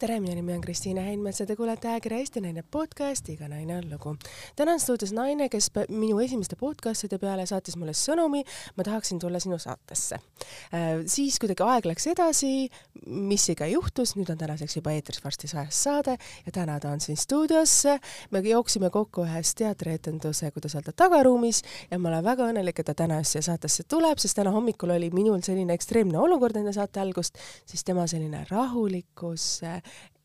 tere, minu nimi on Kristiina Heinmets ja te kuulete ajakirja Eesti Naine podcast Iga naine on lugu. täna on stuudios naine, kes minu esimeste podcastide peale saatis mulle sõnumi, ma tahaksin tulla sinu saatesse. Äh, siis kuidagi aeg läks edasi, mis ikka juhtus, nüüd on tänaseks juba eetris varsti sajas saade ja täna ta on siin stuudios. me jooksime kokku ühes teatrietenduse, kuidas öelda, tagaruumis ja ma olen väga õnnelik, et ta täna siia saatesse tuleb, sest täna hommikul oli minul selline ekstreemne olukord enne saate algust, siis tema selline rahulikkus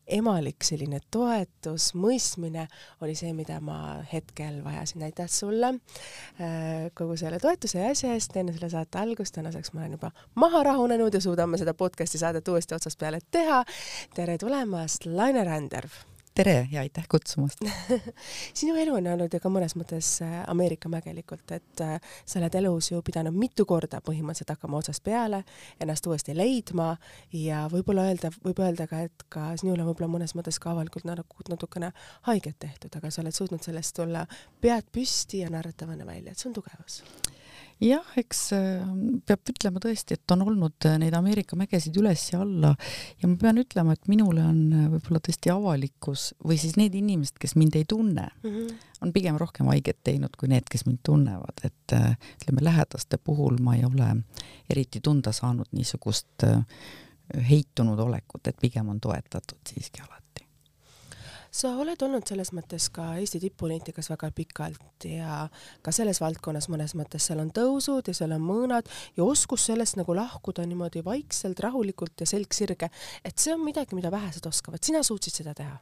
emalik selline toetus, mõistmine oli see, mida ma hetkel vajasin. aitäh sulle äh, kogu selle toetuse ja asja eest enne selle saate algust. tänaseks ma olen juba maha rahunenud ja suudame seda podcast'i saadet uuesti otsast peale teha. tere tulemast, Laine Ränderv tere ja aitäh kutsumast! Sinu elu on olnud ju ka mõnes mõttes äh, Ameerika mägelikult, et äh, sa oled elus ju pidanud mitu korda põhimõtteliselt hakkama otsast peale, ennast uuesti leidma ja võib-olla öelda, võib öelda ka, et ka sinul on võib-olla mõnes mõttes ka avalikult natukene haiget tehtud, aga sa oled suutnud sellest tulla pead püsti ja naeratavana välja, et see on tugevus jah, eks äh, peab ütlema tõesti, et on olnud äh, neid Ameerika mägesid üles ja alla. Ja ma pean ütlema, et minule on äh, võib-olla tõesti avalikkus või siis need inimesed, kes mind ei tunne mm, -hmm. on pigem rohkem haiget teinud kui need, kes mind tunnevad, et ütleme, lähedaste puhul ma ei ole eriti tunda saanud niisugust heitunud olekut, et pigem on toetatud siiski alati sa oled olnud selles mõttes ka Eesti tipp-poliitikas väga pikalt ja ka selles valdkonnas mõnes mõttes seal on tõusud ja seal on mõõnad ja oskus sellest nagu lahkuda niimoodi vaikselt, rahulikult ja selg sirge, et see on midagi, mida vähesed oskavad, sina suutsid seda teha?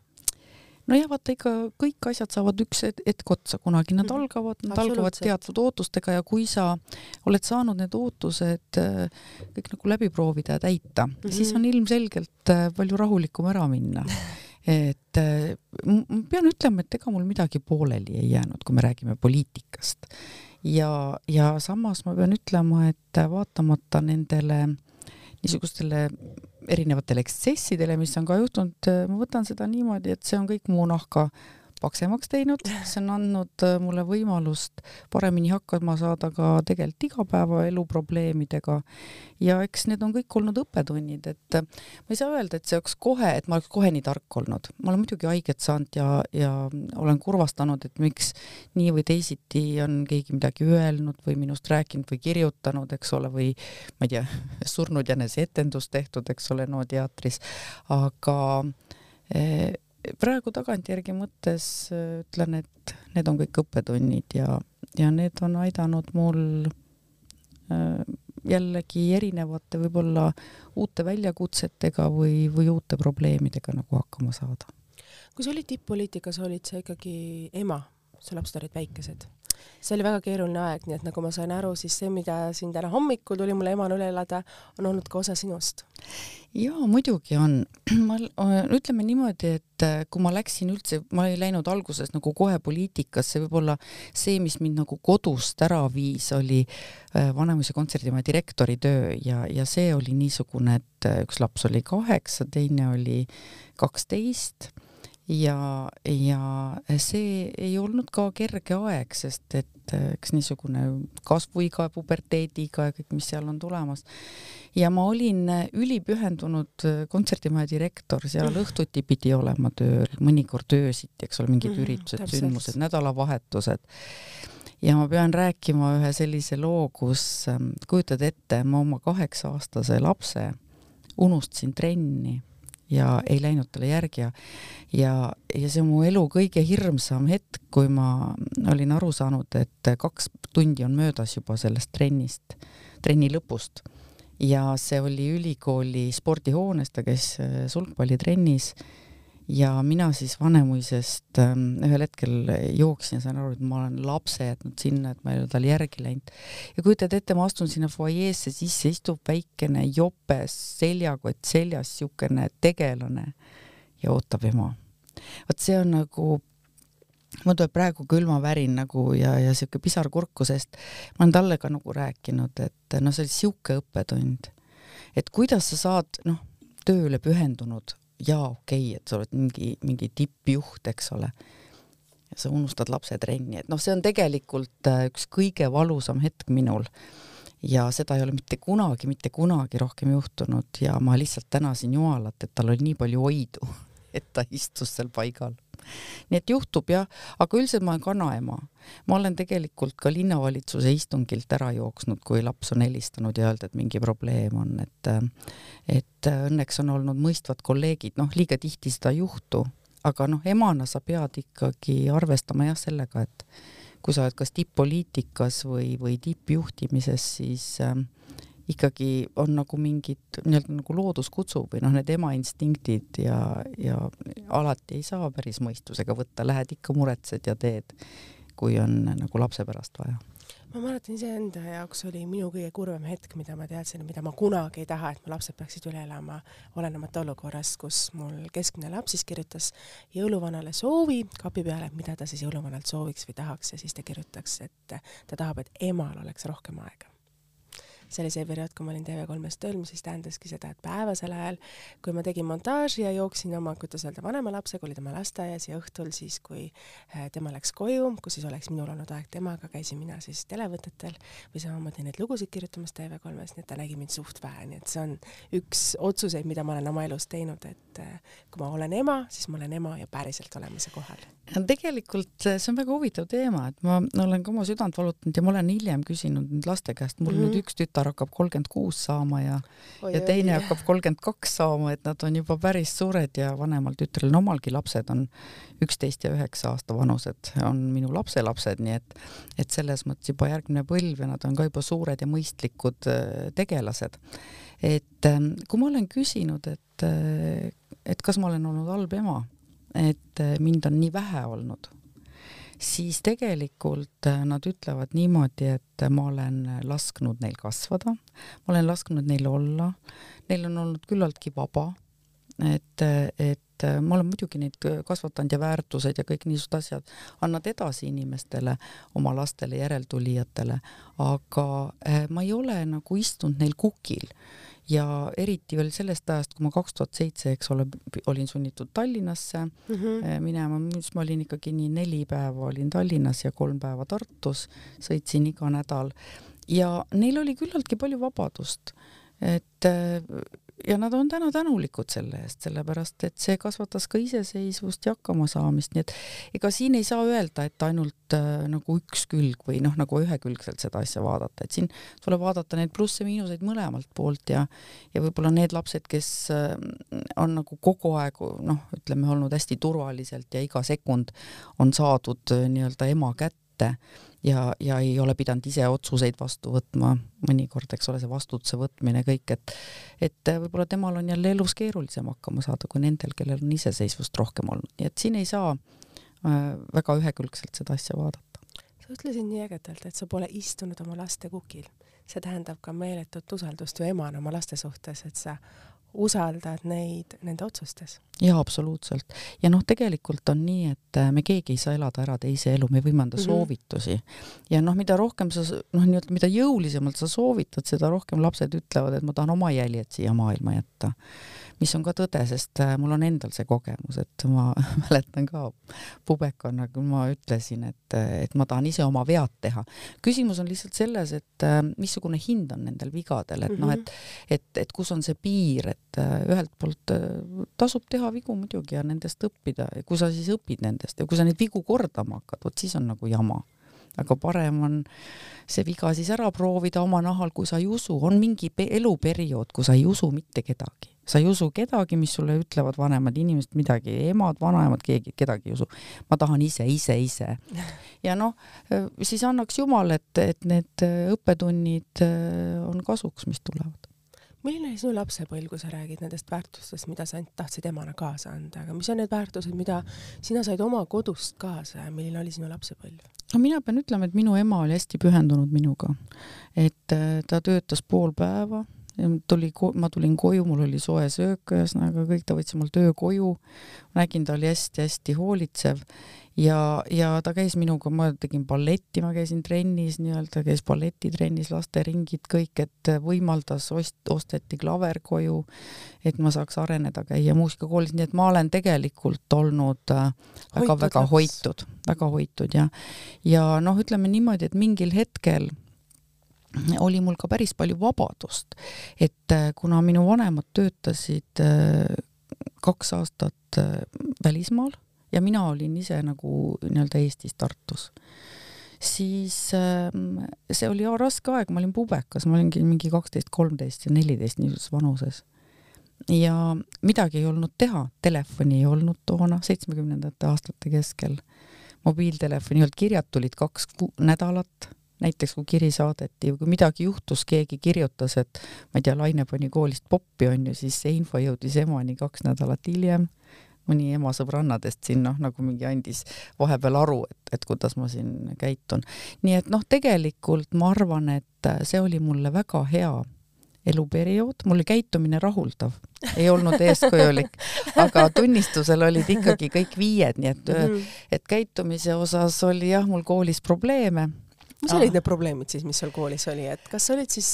Nojah, vaata ikka kõik asjad saavad üks hetk otsa, kunagi nad -hmm. algavad, nad algavad teatud ootustega ja kui sa oled saanud need ootused äh, kõik nagu läbi proovida ja täita mm, -hmm. siis on ilmselgelt äh, palju rahulikum ära minna et äh, ma pean ütlema, et ega mul midagi pooleli ei jäänud, kui me räägime poliitikast. ja, ja samas ma pean ütlema, et vaatamata nendele niisugustele erinevatele ekstsessidele, mis on ka juhtunud, ma võtan seda niimoodi, et see on kõik mu nahka paksemaks teinud, see on andnud äh, mulle võimalust paremini hakkama saada ka tegelikult igapäevaelu probleemidega. ja eks need on kõik olnud õppetunnid, et äh, ma ei saa öelda, et see oleks kohe, et ma oleks kohe nii tark olnud. ma olen muidugi haiget saanud ja, ja olen kurvastanud, et miks nii või teisiti on keegi midagi öelnud või minust rääkinud või kirjutanud, eks ole, või ma ei tea, surnud jänese etendus tehtud, eks ole, no teatris, aga eh, praegu tagantjärgi mõttes äh, ütlen, et need on kõik õppetunnid ja, ja need on aidanud mul äh, jällegi erinevate võib-olla uute väljakutsetega või, või uute probleemidega nagu hakkama saada. kui sa olid tipp-poliitikas, olid sa ikkagi ema, su lapsed olid väikesed? See oli väga keeruline aeg, nii et nagu ma sain aru, siis see, mida siin täna hommikul tuli mulle emana üle elada, on olnud ka osa sinust. jaa, muidugi on. ma, ütleme niimoodi, et äh, kui ma läksin üldse, ma ei läinud alguses nagu kohe poliitikasse, võib-olla see, mis mind nagu kodust ära viis, oli äh, Vanemuise kontserdimaja direktori töö ja, ja see oli niisugune, et äh, üks laps oli kaheksa, teine oli kaksteist ja, ja see ei olnud ka kerge aeg, sest et eks niisugune kasvuiga, puberteediga ja kõik, mis seal on tulemas. ja ma olin ülipühendunud kontserdimaja direktor, seal mm. õhtuti pidi olema tööl, mõnikord öösiti, eks ole, mingid mm, üritused, sündmused, nädalavahetused ja ma pean rääkima ühe sellise loo, kus kujutad ette, ma oma kaheksa-aastase lapse unustasin trenni ja ei läinud talle järgi ja ja, ja see on mu elu kõige hirmsam hetk, kui ma olin aru saanud, et kaks tundi on möödas juba sellest trennist, trenni lõpust. ja see oli ülikooli spordihoones, ta käis äh, sulgpallitrennis ja mina siis Vanemuisest ähm, ühel hetkel jooksin ja sain aru, et ma olen lapse jätnud sinna, et ma ei ole talle järgi läinud. ja kujutad ette, ma astun sinna fuajeesse sisse, istub väikene jopes, seljakott seljas, niisugune tegelane ja ootab ema. vot see on nagu mul tuleb praegu külmavärin nagu ja, ja siuke pisar kurku, sest ma olen talle ka nagu rääkinud, et noh, see oli siuke õppetund, et kuidas sa saad noh, tööle pühendunud jaa, okei okay,, et sa oled mingi, mingi tippjuht, eks ole. ja sa unustad lapse trenni, et noh, see on tegelikult äh, üks kõige valusam hetk minul. ja seda ei ole mitte kunagi, mitte kunagi rohkem juhtunud ja ma lihtsalt tänasin Jumalat, et tal oli nii palju oidu, et ta istus seal paigal. Nii et juhtub jah, aga üldiselt ma olen kanaema. ma olen tegelikult ka linnavalitsuse istungilt ära jooksnud, kui laps on helistanud ja öelda, et mingi probleem on, et et õnneks on olnud mõistvad kolleegid, noh, liiga tihti seda ei juhtu, aga noh, emana sa pead ikkagi arvestama jah sellega, et kui sa oled kas tipp-poliitikas või, või tippjuhtimises, siis äh, ikkagi on nagu mingid nii-öelda nagu loodus kutsub või noh, need ema instinktid ja, ja alati ei saa päris mõistusega võtta, lähed ikka muretsed ja teed, kui on nagu lapse pärast vaja. Ma mäletan iseenda jaoks oli minu kõige kurvem hetk, mida ma teadsin, mida ma kunagi ei taha, et mu lapsed peaksid üle elama, olenemata olukorrast, kus mul keskmine laps siis kirjutas jõuluvanale soovi kapi peale, mida ta siis jõuluvanalt sooviks või tahaks ja siis ta kirjutaks, et ta tahab, et emal oleks rohkem aega see oli see periood, kui ma olin TV3-s tööl, mis siis tähendaski seda, et päevasel ajal, kui ma tegin montaaži ja jooksin oma, kuidas öelda, vanema lapsega, oli tema lasteaias ja õhtul siis, kui äh, tema läks koju, kus siis oleks minul olnud aeg temaga, käisin mina siis televõtetel või samamoodi neid lugusid kirjutamas TV3-s, nii et ta nägi mind suht vähe, nii et see on üks otsuseid, mida ma olen oma elus teinud, et äh, kui ma olen ema, siis ma olen ema ja päriselt olemise kohal. tegelikult see on väga huvitav teema, et ma olen ka oma südant valutanud ja ma olen hiljem küsinud nüüd laste käest, mul mm -hmm. nüüd üks tütar tütar hakkab kolmkümmend kuus saama ja oi, ja teine oi, hakkab kolmkümmend kaks saama, et nad on juba päris suured ja vanemal tütrel on omalgi lapsed on üksteist ja üheksa aasta vanused, on minu lapselapsed, nii et et selles mõttes juba järgmine põlv ja nad on ka juba suured ja mõistlikud äh, tegelased. et ähm, kui ma olen küsinud, et, äh, et kas ma olen olnud halb ema, et äh, mind on nii vähe olnud siis tegelikult äh, nad ütlevad niimoodi, et ma olen lasknud neil kasvada, ma olen lasknud neil olla, neil on olnud küllaltki vaba, et, et äh, ma olen muidugi neid kasvatanud ja väärtused ja kõik niisugused asjad annad edasi inimestele, oma lastele, järeltulijatele, aga äh, ma ei ole nagu istunud neil kukil ja eriti veel sellest ajast, kui ma kaks tuhat seitse, eks ole, olin sunnitud Tallinnasse mm -hmm. minema, siis ma olin ikkagi nii neli päeva olin Tallinnas ja kolm päeva Tartus, sõitsin iga nädal ja neil oli küllaltki palju vabadust, et ja nad on täna tänulikud selle eest, sellepärast et see kasvatas ka iseseisvust ja hakkamasaamist, nii et ega siin ei saa öelda, et ainult äh, nagu üks külg või noh, nagu ühekülgselt seda asja vaadata, et siin tuleb vaadata neid plusse-miinuseid mõlemalt poolt ja ja võib-olla need lapsed, kes äh, on nagu kogu aeg noh, ütleme olnud hästi turvaliselt ja iga sekund on saadud äh, nii-öelda ema kätte ja, ja ei ole pidanud ise otsuseid vastu võtma, mõnikord, eks ole, see vastutuse võtmine, kõik, et et võib-olla temal on jälle elus keerulisem hakkama saada kui nendel, kellel on iseseisvust rohkem olnud, nii et siin ei saa äh, väga ühekülgselt seda asja vaadata. sa ütlesid nii ägedalt, et sa pole istunud oma laste kukil. see tähendab ka meeletut usaldust ju emana oma laste suhtes, et sa usaldad neid nende otsustes. jaa, absoluutselt. ja noh, tegelikult on nii, et äh, me keegi ei saa elada ära teise elu, me võime anda mm -hmm. soovitusi. ja noh, mida rohkem sa, noh, nii-öelda mida jõulisemalt sa soovitad, seda rohkem lapsed ütlevad, et ma tahan oma jäljed siia maailma jätta mis on ka tõde, sest äh, mul on endal see kogemus, et ma mäletan ka pubekana, kui ma ütlesin, et, et ma tahan ise oma vead teha. küsimus on lihtsalt selles, et äh, missugune hind on nendel vigadel, et noh, et mhm. et, et kus on see piir, et äh, ühelt poolt tasub teha vigu muidugi ja nendest õppida kui sa siis õpid nendest ja kui sa neid vigu kordama hakkad, vot siis on nagu jama aga parem on see viga siis ära proovida oma nahal, kui sa ei usu, on mingi eluperiood, kui sa ei usu mitte kedagi, sa ei usu kedagi, mis sulle ütlevad vanemad inimesed midagi, emad, vanaemad, keegi, kedagi ei usu. ma tahan ise, ise, ise. ja noh, siis annaks Jumal, et, et need õppetunnid äh, on kasuks, mis tulevad milline oli sinu lapsepõlv, kui sa räägid nendest väärtustest, mida sa tahtsid emana kaasa anda, aga mis on need väärtused, mida sina said oma kodust kaasa ja milline oli sinu lapsepõlv? no mina pean ütlema, et minu ema oli hästi pühendunud minuga, et äh, ta töötas pool päeva tuli, ma tulin koju, mul oli soe söök, ühesõnaga kõik, ta võttis mult öökoju, nägin, ta oli hästi-hästi hoolitsev. Ja, ja ta käis minuga, ma tegin balletti, ma käisin trennis nii-öelda, käis balletitrennis, lasteringid, kõik, et võimaldas, ost-, osteti klaver koju, et ma saaks areneda, käia muusikakoolis, nii et ma olen tegelikult olnud väga-väga äh, hoitud, väga hoitud ja, ja noh, ütleme niimoodi, et mingil hetkel oli mul ka päris palju vabadust, et äh, kuna minu vanemad töötasid äh, kaks aastat äh, välismaal ja mina olin ise nagu nii-öelda Eestis Tartus, siis ähm, see oli raske aeg, ma olin pubekas, ma olingi mingi kaksteist, kolmteist ja neliteist niisuguses vanuses. ja midagi ei olnud teha, telefoni ei olnud toona, seitsmekümnendate aastate keskel. mobiiltelefoni ei olnud, kirjad tulid kaks nädalat näiteks kui kiri saadeti või kui midagi juhtus, keegi kirjutas, et ma ei tea, Laine pani koolist poppi, on ju, siis see info jõudis emani kaks nädalat hiljem. mõni ema sõbrannadest siin noh, nagu mingi andis vahepeal aru, et, et kuidas ma siin käitun. nii et noh, tegelikult ma arvan, et see oli mulle väga hea eluperiood, mul oli käitumine rahuldav, ei olnud eeskujulik, aga tunnistusel olid ikkagi kõik viied, nii et -hmm. et käitumise osas oli jah, mul koolis probleeme mis olid need probleemid siis, mis sul koolis oli, et kas sa olid siis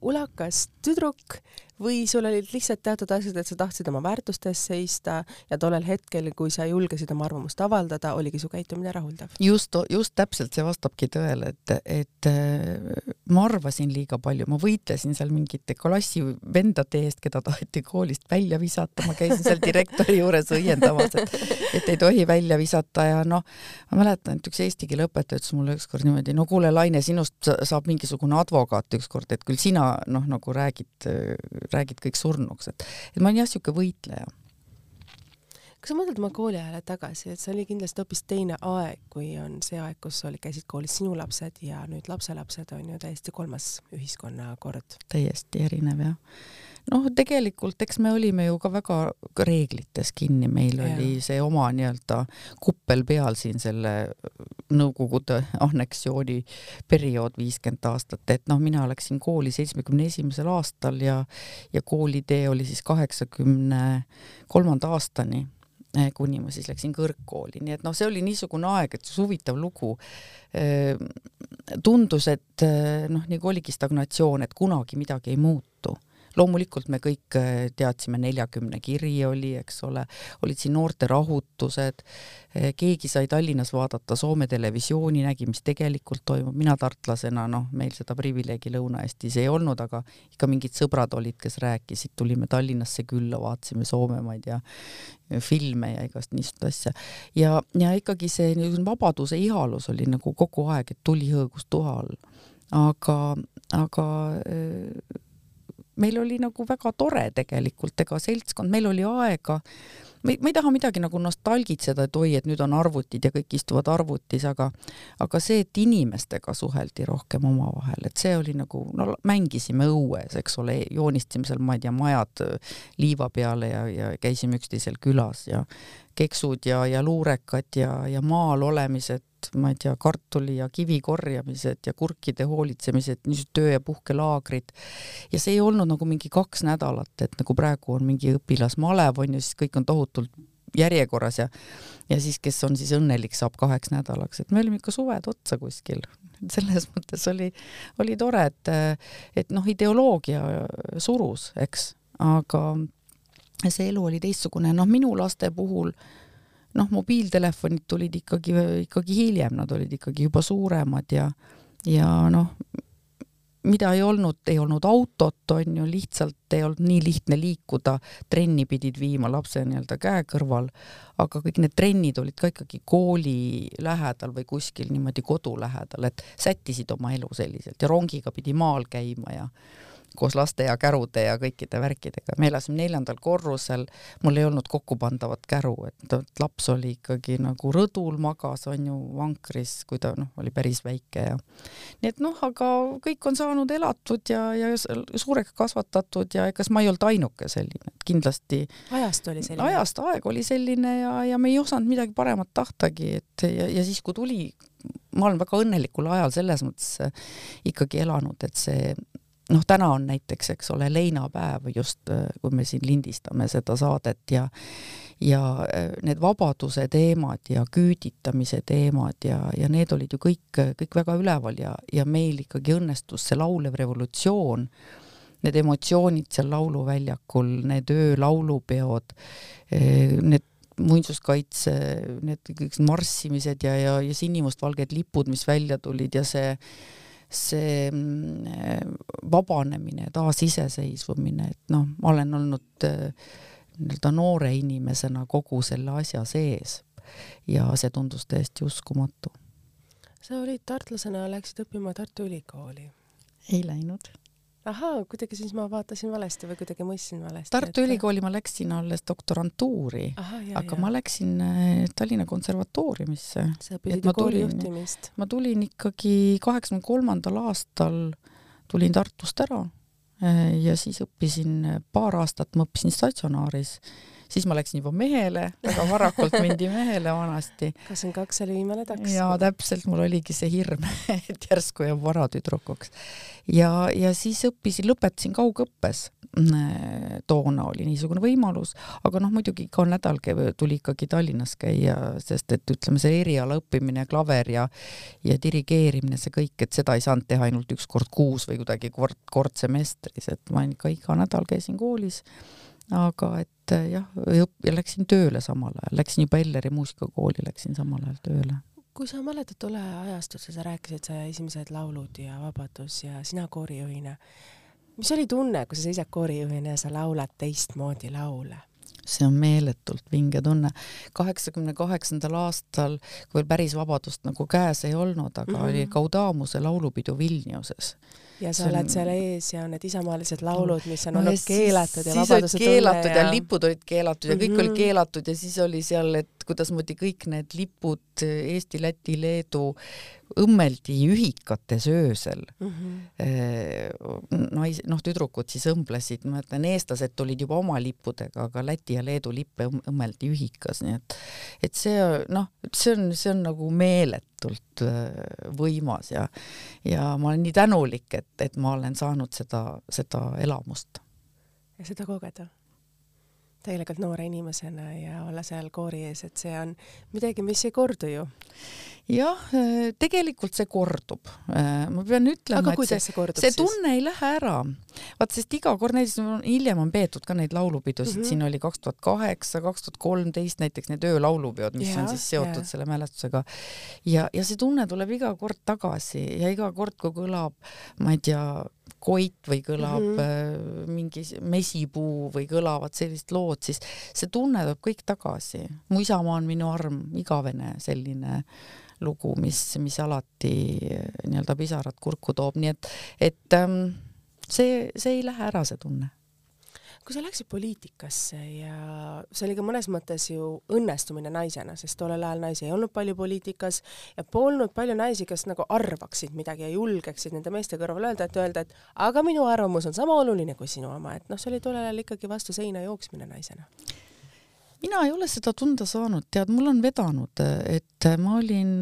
ulakas tüdruk või sul olid lihtsalt teatud asjad, et sa tahtsid oma väärtuste eest seista ja tollel hetkel, kui sa julgesid oma arvamust avaldada, oligi su käitumine rahuldav? just, just täpselt, see vastabki tõele, et, et äh, ma arvasin liiga palju, ma võitlesin seal mingite klassi vendade eest, keda taheti koolist välja visata, ma käisin seal direktori juures õiendamas, et, et ei tohi välja visata ja noh, ma mäletan, et üks eesti keele õpetaja ütles mulle ükskord niimoodi, no kuule, Laine, sinust saab mingisugune advokaat ükskord, et küll sina noh, nagu räägid räägid kõik surnuks, et, et ma olin jah, niisugune võitleja. kas sa mõtled oma kooliajale tagasi, et see oli kindlasti hoopis teine aeg, kui on see aeg, kus olid, käisid koolis sinu lapsed ja nüüd lapselapsed on ju täiesti kolmas ühiskonnakord? täiesti erinev jah noh, tegelikult eks me olime ju ka väga reeglites kinni, meil ja. oli see oma nii-öelda kuppel peal siin selle Nõukogude anneksiooni periood viiskümmend aastat, et noh, mina läksin kooli seitsmekümne esimesel aastal ja ja koolitee oli siis kaheksakümne kolmanda aastani eh, kuni ma siis läksin kõrgkooli, nii et noh, see oli niisugune aeg, et huvitav lugu. Eh, tundus, et eh, noh, nagu oligi stagnatsioon, et kunagi midagi ei muutu loomulikult me kõik äh, teadsime, neljakümne kiri oli, eks ole, olid siin noorterahutused, äh, keegi sai Tallinnas vaadata Soome televisiooni, nägi, mis tegelikult toimub, mina tartlasena, noh, meil seda privileegi Lõuna-Eestis ei olnud, aga ikka mingid sõbrad olid, kes rääkisid, tulime Tallinnasse külla, vaatasime Soome, ma ei tea, filme ja igast niisugust asja. ja, ja ikkagi see niisugune vabaduse ihalus oli nagu kogu aeg, et tuli hõõgus tuha all. aga, aga äh, meil oli nagu väga tore tegelikult, ega seltskond, meil oli aega, ma ei taha midagi nagu nostalgitseda, et oi, et nüüd on arvutid ja kõik istuvad arvutis, aga aga see, et inimestega suheldi rohkem omavahel, et see oli nagu, no mängisime õues, eks ole, joonistasime seal, ma ei tea, majad liiva peale ja, ja käisime üksteisel külas ja keksud ja, ja luurekad ja, ja maal olemised ma ei tea, kartuli ja kivi korjamised ja kurkide hoolitsemised, niisugused töö- ja puhkelaagrid. ja see ei olnud nagu mingi kaks nädalat, et nagu praegu on mingi õpilasmalev on ju, siis kõik on tohutult järjekorras ja ja siis, kes on siis õnnelik, saab kaheks nädalaks, et me olime ikka suved otsa kuskil. selles mõttes oli, oli tore, et, et noh, ideoloogia surus, eks, aga see elu oli teistsugune, noh, minu laste puhul noh, mobiiltelefonid tulid ikkagi, ikkagi hiljem, nad olid ikkagi juba suuremad ja, ja noh, mida ei olnud, ei olnud autot, on ju, lihtsalt ei olnud nii lihtne liikuda, trenni pidid viima lapse nii-öelda käe kõrval, aga kõik need trennid olid ka ikkagi kooli lähedal või kuskil niimoodi kodu lähedal, et sättisid oma elu selliselt ja rongiga pidi maal käima ja koos laste ja kärude ja kõikide värkidega. me elasime neljandal korrusel, mul ei olnud kokkupandavat käru, et laps oli ikkagi nagu rõdul, magas, on ju, vankris, kui ta noh, oli päris väike ja nii et noh, aga kõik on saanud elatud ja, ja suureks kasvatatud ja ega ma ei olnud ainuke selline, kindlasti ajast oli selline? ajast aeg oli selline ja, ja me ei osanud midagi paremat tahtagi, et ja, ja siis, kui tuli ma olen väga õnnelikul ajal selles mõttes ikkagi elanud, et see noh, täna on näiteks, eks ole, leinapäev just, kui me siin lindistame seda saadet ja ja äh, need vabaduse teemad ja küüditamise teemad ja, ja need olid ju kõik, kõik väga üleval ja, ja meil ikkagi õnnestus see laulev revolutsioon, need emotsioonid seal lauluväljakul, need öölaulupeod, äh, need muinsuskaitse, need kõik marssimised ja, ja, ja sinimustvalged lipud, mis välja tulid ja see see mm, vabanemine, taasiseseisvumine, et noh, ma olen olnud äh, nii-öelda noore inimesena kogu selle asja sees ja see tundus täiesti uskumatu. sa olid tartlasena, läksid õppima Tartu Ülikooli? ei läinud ahaa, kuidagi siis ma vaatasin valesti või kuidagi mõistsin valesti. Tartu et... Ülikooli ma läksin alles doktorantuuri, aga jah. ma läksin äh, Tallinna Konservatooriumisse. sa õppisid ju koolijuhtimist. ma tulin ikkagi kaheksakümne kolmandal aastal, tulin Tartust ära äh, ja siis õppisin paar aastat, ma õppisin statsionaaris siis ma läksin juba mehele, väga varakult mindi mehele vanasti. kakskümmend kaks oli viimane taks. ja täpselt, mul oligi see hirm, et järsku jääb varatüdrukuks. ja, ja siis õppisin, lõpetasin kaugõppes. toona oli niisugune võimalus, aga noh, muidugi iga nädal tuli ikkagi Tallinnas käia, sest et ütleme, see eriala õppimine, klaver ja ja dirigeerimine, see kõik, et seda ei saanud teha ainult üks kord kuus või kuidagi kord, kord semestris, et ma ikka iga nädal käisin koolis aga et eh, jah, ja läksin tööle samal ajal, läksin juba Elleri muusikakooli, läksin samal ajal tööle. kui sa mäletad tole ajastut, sa rääkisid, sa esimesed laulud ja Vabadus ja sina koorijuhina, mis oli tunne, kui sa seisad koorijuhina ja sa laulad teistmoodi laule? See on meeletult vinge tunne. kaheksakümne kaheksandal aastal, kui veel päris vabadust nagu käes ei olnud, aga mm -hmm. oli Gaudamuse laulupidu Vilniuses ja sa oled seal ees ja need isamaalised laulud, mis on olnud keelatud ja vabaduse tunne keelatud ja... ja lipud olid keelatud ja kõik mm -hmm. oli mhm. keelatud ja siis oli seal, et kuidasmoodi kõik need lipud Eesti, Läti, Leedu õmmeldi ühikates öösel mm. -hmm. nais-, noh, tüdrukud siis õmblesid, ma ütlen, eestlased tulid juba oma lippudega, aga Läti ja Leedu lippe õmmeldi ühikas, nii et et see noh, see on, see on nagu meeletult võimas ja ja ma olen nii tänulik, et, et ma olen saanud seda, seda elamust. ja seda kogeda tegelikult noore inimesena ja olla seal koori ees, et see on midagi, mis ei kordu ju. jah, tegelikult see kordub. ma pean ütlema, et see, see, see tunne ei lähe ära. vaat sest iga kord, näiteks hiljem on peetud ka neid laulupidusid mm, -hmm. siin oli kaks tuhat kaheksa, kaks tuhat kolmteist näiteks need öölaulupeod, mis ja, on siis seotud ja. selle mälestusega. ja, ja see tunne tuleb iga kord tagasi ja iga kord, kui kõlab, ma ei tea, koit või kõlab mm -hmm. mingi mesipuu või kõlavad sellised lood, siis see tunne tuleb kõik tagasi. mu isamaa on minu arm, igavene selline lugu, mis, mis alati äh, nii-öelda pisarad kurku toob, nii et, et ähm, see, see ei lähe ära, see tunne kui sa läksid poliitikasse ja see oli ka mõnes mõttes ju õnnestumine naisena, sest tollel ajal naisi ei olnud palju poliitikas ja polnud palju naisi, kes nagu arvaksid midagi ja julgeksid nende meeste kõrval öelda, et öelda, et aga minu arvamus on sama oluline kui sinu oma, et noh, see oli tollel ajal ikkagi vastu seina jooksmine naisena mina ei ole seda tunda saanud, tead, mul on vedanud, et ma olin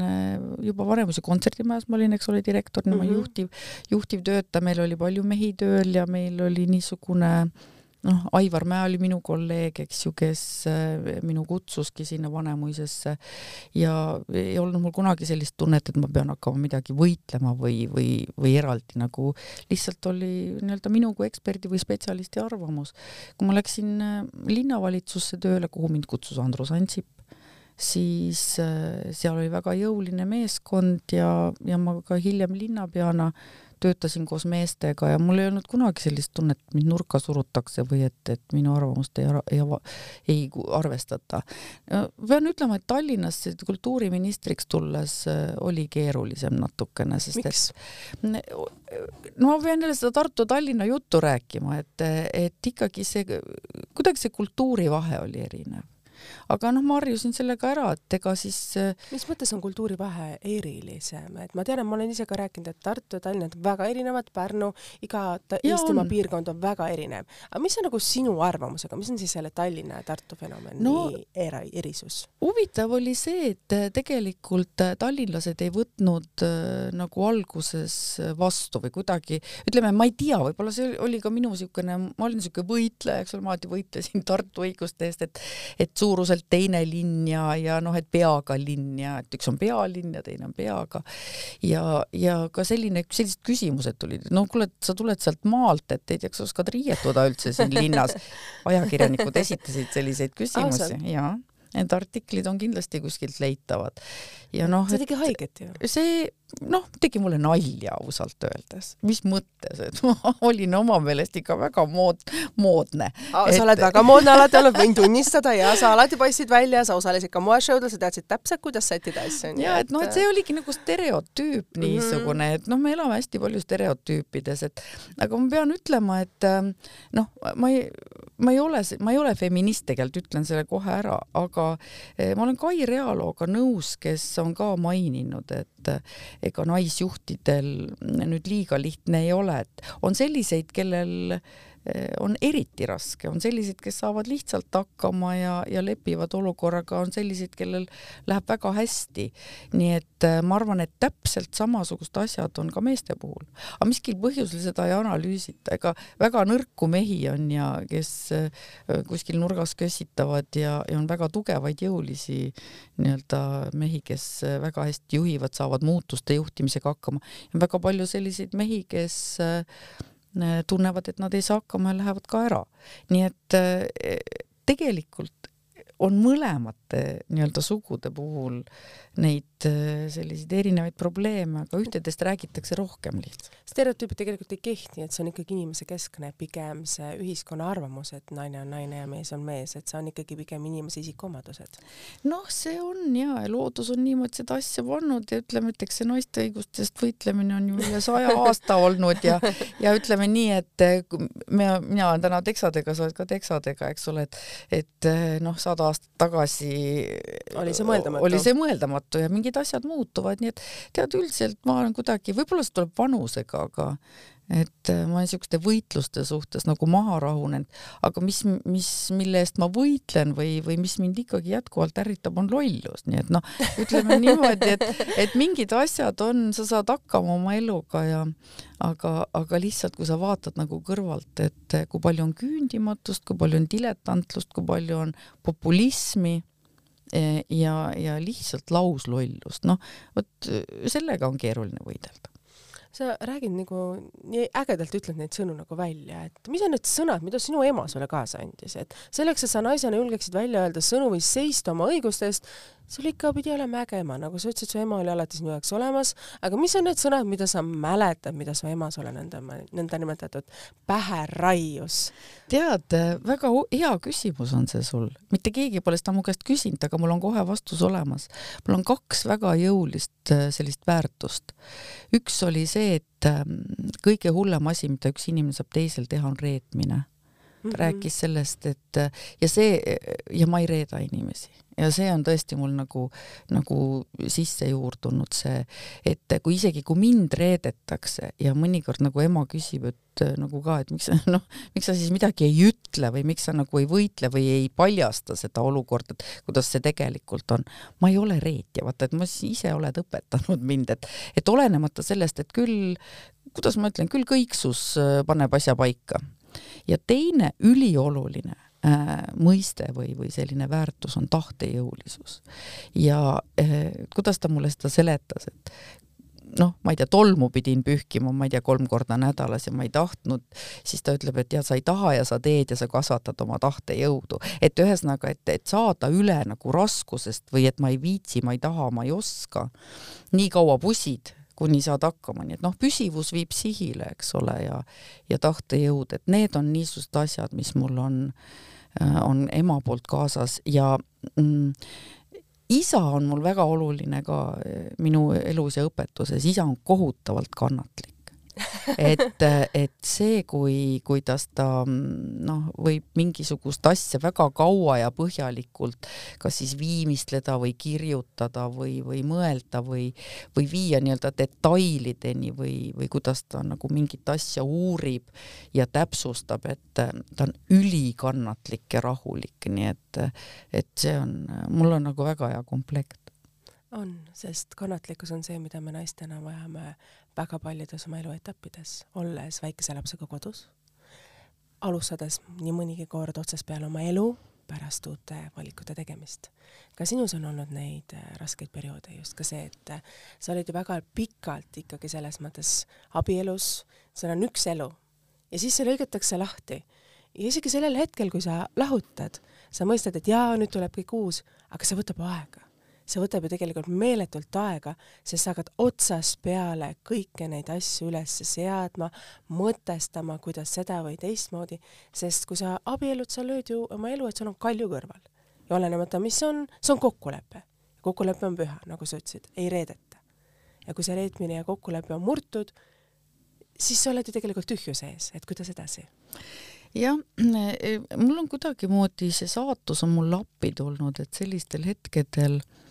juba Vanemuise kontserdimajas, ma olin, eks ole, direktor mm, -hmm. juhtiv, juhtivtöötaja, meil oli palju mehi tööl ja meil oli niisugune äh, noh, Aivar Mäe oli minu kolleeg, eks ju, kes äh, minu kutsuski sinna Vanemuisesse ja ei olnud mul kunagi sellist tunnet, et ma pean hakkama midagi võitlema või, või, või eraldi nagu lihtsalt oli nii-öelda minu kui eksperdi või spetsialisti arvamus. kui ma läksin äh, linnavalitsusse tööle, kuhu mind kutsus Andrus Ansip, siis äh, seal oli väga jõuline meeskond ja, ja ma ka hiljem linnapeana töötasin koos meestega ja mul ei olnud kunagi sellist tunnet, et mind nurka surutakse või et, et minu arvamust ei, ei, ei arvestata. pean ütlema, et Tallinnas kultuuriministriks tulles äh, oli keerulisem natukene, sest Miks? et no ma pean jälle seda Tartu-Tallinna juttu rääkima, et, et ikkagi see, kuidagi see kultuurivahe oli erinev aga noh, ma harjusin sellega ära, et ega siis äh, mis mõttes on kultuurivahe erilisem, et ma tean, et ma olen ise ka rääkinud, et Tartu ja Tallinn on väga erinevad, Pärnu, iga Eestimaa piirkond on väga erinev. aga mis on nagu sinu arvamusega, mis on siis selle Tallinna ja Tartu fenomeni no, era-, erisus? huvitav oli see, et äh, tegelikult äh, tallinlased ei võtnud äh, nagu alguses vastu või kuidagi, ütleme, ma ei tea, võib-olla see oli ka minu niisugune, ma olin niisugune võitleja, eks ole, ma alati võitlesin Tartu õiguste eest, et et suuruselt teine linn ja, ja noh, et peaga linn ja et üks on pealinn ja teine on peaga. ja, ja ka selline, sellised küsimused tulid, no kuule, sa tuled sealt maalt, et ei tea, kas oskad riietuda üldse siin linnas. ajakirjanikud esitasid selliseid küsimusi ja need artiklid on kindlasti kuskilt leitavad. ja noh, see tegi haiget ju. see noh, tegi mulle nalja ausalt öeldes, mis mõttes, et ma olin oma meelest ikka väga mood, moodne. sa et... oled väga moodne alati olnud, võin tunnistada ja sa alati paistsid välja, sa osalesid ka moeshowdel, sa teadsid täpselt, kuidas sättida asju. ja et noh, et see oligi nagu stereotüüp niisugune mm, -hmm. et noh, me elame hästi palju stereotüüpides, et aga ma pean ütlema, et ähm, noh, ma ei, ma ei ole, ma ei ole feminist tegelikult, ütlen selle kohe ära, aga eh, ma olen Kai Realooga nõus, kes on ka maininud, et ega naisjuhtidel nüüd liiga lihtne ei ole, et on selliseid, kellel Eh, on eriti raske, on selliseid, kes saavad lihtsalt hakkama ja, ja lepivad olukorraga, on selliseid, kellel läheb väga hästi. nii et eh, ma arvan, et täpselt samasugused asjad on ka meeste puhul. aga miskil põhjusel seda ei analüüsita, ega väga nõrku mehi on ja kes eh, kuskil nurgas kössitavad ja, ja on väga tugevaid jõulisi nii-öelda mehi, kes väga hästi juhivad, saavad muutuste juhtimisega hakkama. on väga palju selliseid mehi, kes Äh, tunnevad, et nad ei saa hakkama ja lähevad ka ära. nii et äh, tegelikult on mõlemate nii-öelda sugude puhul neid äh, selliseid erinevaid probleeme, aga ühtedest räägitakse rohkem lihtsalt. stereotüübid tegelikult ei kehti, et see on ikkagi inimese keskne, pigem see ühiskonna arvamus, et naine on naine ja mees on mees, et see on ikkagi pigem inimese isikuomadused. noh, see on ja, ja loodus on niimoodi seda asja pannud ja ütleme, et eks see naiste õigustest võitlemine on ju üle saja aasta olnud ja, ja ütleme nii, et me, mina olen täna teksadega, sa oled ka teksadega, eks ole, et, et noh, sada aastat tagasi oli see mõeldamatu, oli see mõeldamatu ja mingid asjad muutuvad, nii et tead, üldiselt ma olen kuidagi, võib-olla see tuleb vanusega, aga et äh, ma olen niisuguste võitluste suhtes nagu maha rahunenud, aga mis, mis, mille eest ma võitlen või, või mis mind ikkagi jätkuvalt ärritab, on lollus, nii et noh, ütleme niimoodi, et, et mingid asjad on, sa saad hakkama oma eluga ja aga, aga lihtsalt, kui sa vaatad nagu kõrvalt, et kui palju on küündimatust, kui palju on diletantlust, kui palju on populismi ja, ja lihtsalt lauslollust, noh, vot sellega on keeruline võidelda. Sa räägid nagu nii ägedalt ütled neid sõnu nagu välja, et mis on need sõnad, mida sinu ema sulle kaasa andis, et selleks, et sa naisena julgeksid välja öelda sõnu või seista oma õiguste eest, sul ikka pidi olema äge ema, nagu sa ütlesid, su ema oli alati sinu jaoks olemas, aga mis on need sõnad, mida sa mäletad, mida su ema sulle nõnda, nõndanimetatud pähe raius? tead, väga hea küsimus on see sul, mitte keegi pole seda mu käest küsinud, aga mul on kohe vastus olemas. mul on kaks väga jõulist äh, sellist väärtust. üks oli see, et ähm, kõige hullem asi, mida üks inimene saab teisel teha, on reetmine mm -hmm. rääkis sellest, et ja see ja ma ei reeda inimesi ja see on tõesti mul nagu, nagu sisse juurdunud see, et kui isegi, kui mind reedetakse ja mõnikord nagu ema küsib, et nagu ka, et miks sa noh, miks sa siis midagi ei ütle või miks sa nagu ei võitle või ei paljasta seda olukorda, et kuidas see tegelikult on. ma ei ole reetja, vaata, et ma ise oled õpetanud mind, et, et olenemata sellest, et küll, kuidas ma ütlen, küll kõiksus paneb asja paika ja teine ülioluline äh, mõiste või, või selline väärtus on tahtejõulisus. ja äh, kuidas ta mulle seda seletas, et noh, ma ei tea, tolmu pidin pühkima, ma ei tea, kolm korda nädalas ja ma ei tahtnud, siis ta ütleb, et ja sa ei taha ja sa teed ja sa kasvatad oma tahtejõudu. et ühesõnaga, et, et saada üle nagu raskusest või et ma ei viitsi, ma ei taha, ma ei oska, nii kaua pusid kuni saad hakkama, nii et noh, püsivus viib sihile, eks ole, ja ja tahtejõud, et need on niisugused asjad, mis mul on, äh, on ema poolt kaasas ja mm, isa on mul väga oluline ka äh, minu elus ja õpetuses, isa on kohutavalt kannatlik et, et see, kui, kuidas ta noh, võib mingisugust asja väga kaua ja põhjalikult kas siis viimistleda või kirjutada või, või mõelda või, või viia nii-öelda detailideni või, või kuidas ta nagu mingit asja uurib ja täpsustab, et ta on ülikannatlik ja rahulik, nii et, et see on, mul on nagu väga hea komplekt. On, sest kannatlikkus on see, mida me naistena vajame väga paljudes oma eluetappides, olles väikese lapsega kodus, alustades nii mõnigi kord otsast peale oma elu, pärast uute valikute tegemist. ka sinus on olnud neid äh, raskeid perioode, just ka see, et äh, sa olid ju väga pikalt ikkagi selles mõttes abielus, sul on üks elu ja siis see lõigatakse lahti ja isegi sellel hetkel, kui sa lahutad, sa mõistad, et jaa, nüüd tuleb kõik uus, aga see võtab aega. See võtab ju tegelikult meeletult aega, sest sa hakkad otsast peale kõiki neid asju üles seadma, mõtestama, kuidas seda või teistmoodi, sest kui sa abiellud, sa lööd ju oma elu, et sul on kalju kõrval. ja olenemata, mis on, see on kokkulepe. kokkulepe on püha, nagu sa ütlesid, ei reedeta. ja kui see reetmine ja kokkulepe on murtud, siis sa oled ju tegelikult tühjuse ees, et kuidas edasi jah, eh, mul on kuidagimoodi see saatus on mulle appi tulnud, et sellistel hetkedel eh,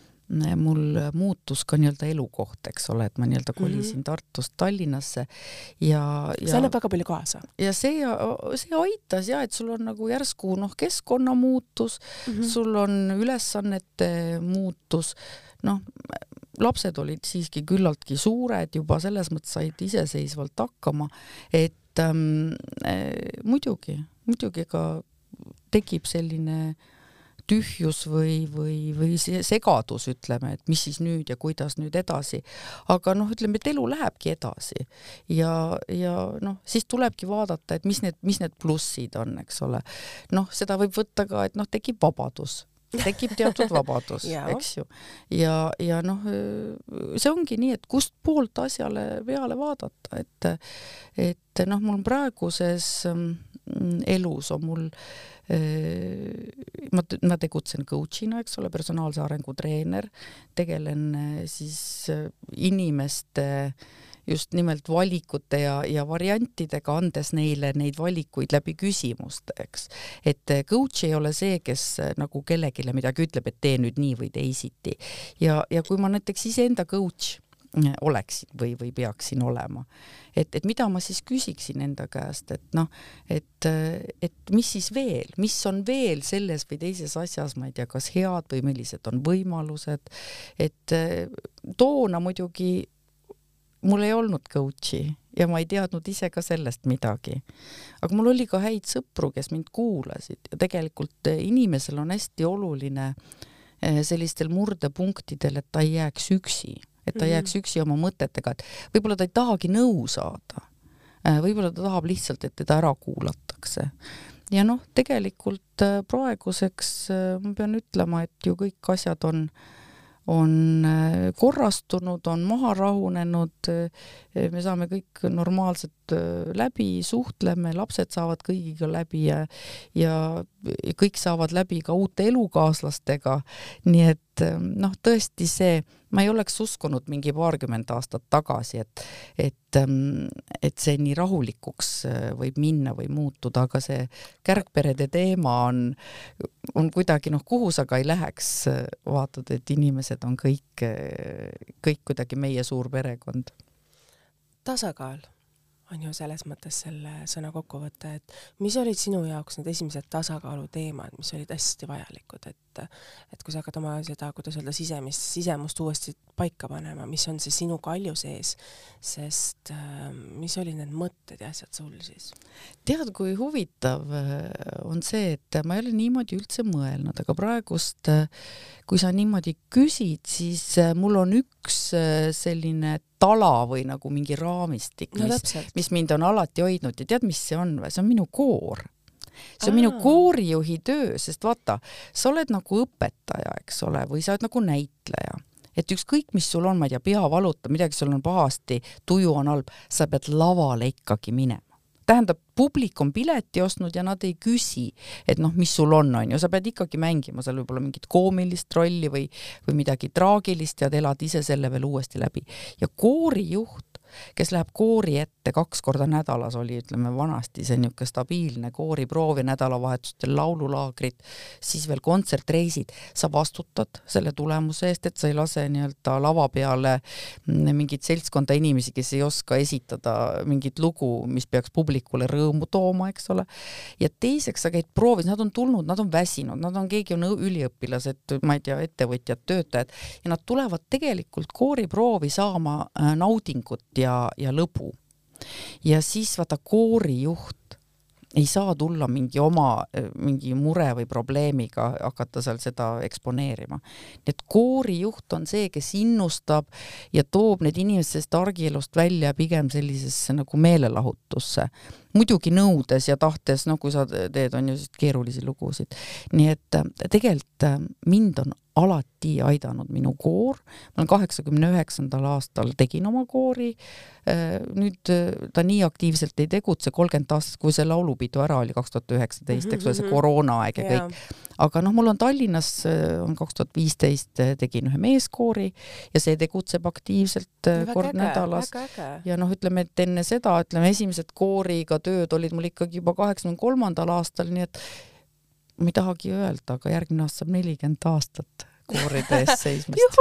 mul muutus ka nii-öelda elukoht, eks ole, et ma nii-öelda kolisin mm -hmm. Tartust Tallinnasse ja, ja see annab väga palju kaasa. ja see, see aitas ja et sul on nagu järsku noh, keskkonna muutus mm, -hmm. sul on ülesannete muutus, noh, lapsed olid siiski küllaltki suured, juba selles mõttes said iseseisvalt hakkama, et ähm, äh, muidugi, muidugi ka tekib selline tühjus või, või, või see segadus, ütleme, et mis siis nüüd ja kuidas nüüd edasi. aga noh, ütleme, et elu lähebki edasi ja, ja noh, siis tulebki vaadata, et mis need, mis need plussid on, eks ole. noh, seda võib võtta ka, et noh, tekib vabadus tekib teatud vabadus eks ju. ja, ja noh, see ongi nii, et kustpoolt asjale peale vaadata, et, et noh, mul praeguses mm, elus on mul ma, ma tegutsen coach'ina, eks ole, personaalse arengu treener, tegelen siis inimeste äh, just nimelt valikute ja, ja variantidega, andes neile neid valikuid läbi küsimuste, eks. et eh, coach ei ole see, kes eh, nagu kellelegi midagi ütleb, et tee nüüd nii või teisiti. ja, ja kui ma näiteks iseenda coach eh, oleksin või, või peaksin olema. et, et mida ma siis küsiksin enda käest, et noh, et, et mis siis veel, mis on veel selles või teises asjas, ma ei tea, kas head või millised on võimalused, et toona muidugi mul ei olnud coach'i ja ma ei teadnud ise ka sellest midagi. aga mul oli ka häid sõpru, kes mind kuulasid ja tegelikult eh, inimesel on hästi oluline eh, sellistel murdepunktidel, et ta ei jääks üksi, et ta ei jääks mhm. üksi oma mõtetega, et võib-olla ta ei tahagi nõu saada. Eh, võib-olla ta tahab lihtsalt, et teda ära kuulatakse ja noh, tegelikult praeguseks ma pean ütlema, et ju kõik asjad on äh, on äh, korrastunud, on maha rahunenud, äh, me saame kõik normaalselt äh, läbi, suhtleme, lapsed saavad kõigiga läbi ja, ja kõik saavad läbi ka uute elukaaslastega. nii et noh, tõesti see, ma ei oleks uskunud mingi paarkümmend aastat tagasi, et, et, ähm, et see nii rahulikuks võib minna või muutuda, aga see kärgperede teema on, on kuidagi noh, kuhu sa ka ei läheks, vaatad, et inimesed on kõik, kõik kuidagi meie suur perekond. tasakaal on ju selles mõttes selle sõna kokkuvõte, et mis olid sinu jaoks need esimesed tasakaalu teemad, mis olid hästi vajalikud, et et kui sa hakkad oma seda, kuidas öelda, sisemist, sisemust uuesti paika panema, mis on see sinu kalju sees, sest äh, mis olid need mõtted ja asjad sul siis? tead, kui huvitav äh, on see, et ma ei ole niimoodi üldse mõelnud, aga praegust, äh, kui sa niimoodi küsid, siis mul on üks selline tala või nagu mingi raamistik, mis no,, mis mind on alati hoidnud ja tead, mis see on või? see on minu koor see on Aa. minu koorijuhi töö, sest vaata, sa oled nagu õpetaja, eks ole, või sa oled nagu näitleja et ükskõik, mis sul on, ma ei tea, pea valutab, midagi sul on pahasti, tuju on halb, sa pead lavale ikkagi minema tähendab, publik on pileti ostnud ja nad ei küsi, et noh, mis sul on, on ju, sa pead ikkagi mängima seal võib-olla mingit koomilist rolli või, või midagi traagilist ja elad ise selle veel uuesti läbi. ja koorijuht kes läheb koori ette kaks korda nädalas, oli ütleme vanasti see niisugune stabiilne kooriproov ja nädalavahetustel laululaagrid, siis veel kontsertreisid, sa vastutad selle tulemuse eest, et sa ei lase nii-öelda lava peale mingit seltskonda inimesi, kes ei oska esitada mingit lugu, mis peaks publikule rõõmu tooma, eks ole. ja teiseks sa käid proovis, nad on tulnud, nad on väsinud, nad on, keegi on üliõpilased, ma ei tea, ettevõtjad, töötajad ja nad tulevad tegelikult kooriproovi saama äh, naudingut ja, ja lõbu. ja siis vaata koorijuht ei saa tulla mingi oma mingi mure või probleemiga hakata seal seda eksponeerima. nii et koorijuht on see, kes innustab ja toob need inimesed sellest argielust välja pigem sellisesse nagu meelelahutusse. Muidugi nõudes ja tahtes, no kui sa teed, on ju keerulisi lugusid. nii et äh, tegelikult äh, mind on alati aidanud minu koor, ma olen kaheksakümne üheksandal aastal tegin oma koori, äh, nüüd ta nii aktiivselt ei tegutse, kolmkümmend aastat, kui see laulupidu ära oli, kaks tuhat üheksateist, eks ole, see mhm, mhm. koroonaaeg ja kõik. aga noh, mul on Tallinnas, on kaks tuhat viisteist tegin ühe meeskoori ja see tegutseb aktiivselt väga kord äge, nädalas. ja noh, ütleme, et enne seda, ütleme, esimesed kooriga tööd olid mul ikkagi juba kaheksakümne kolmandal aastal, nii et ma ei tahagi öelda, aga järgmine aasta saab nelikümmend aastat kooride eest seismist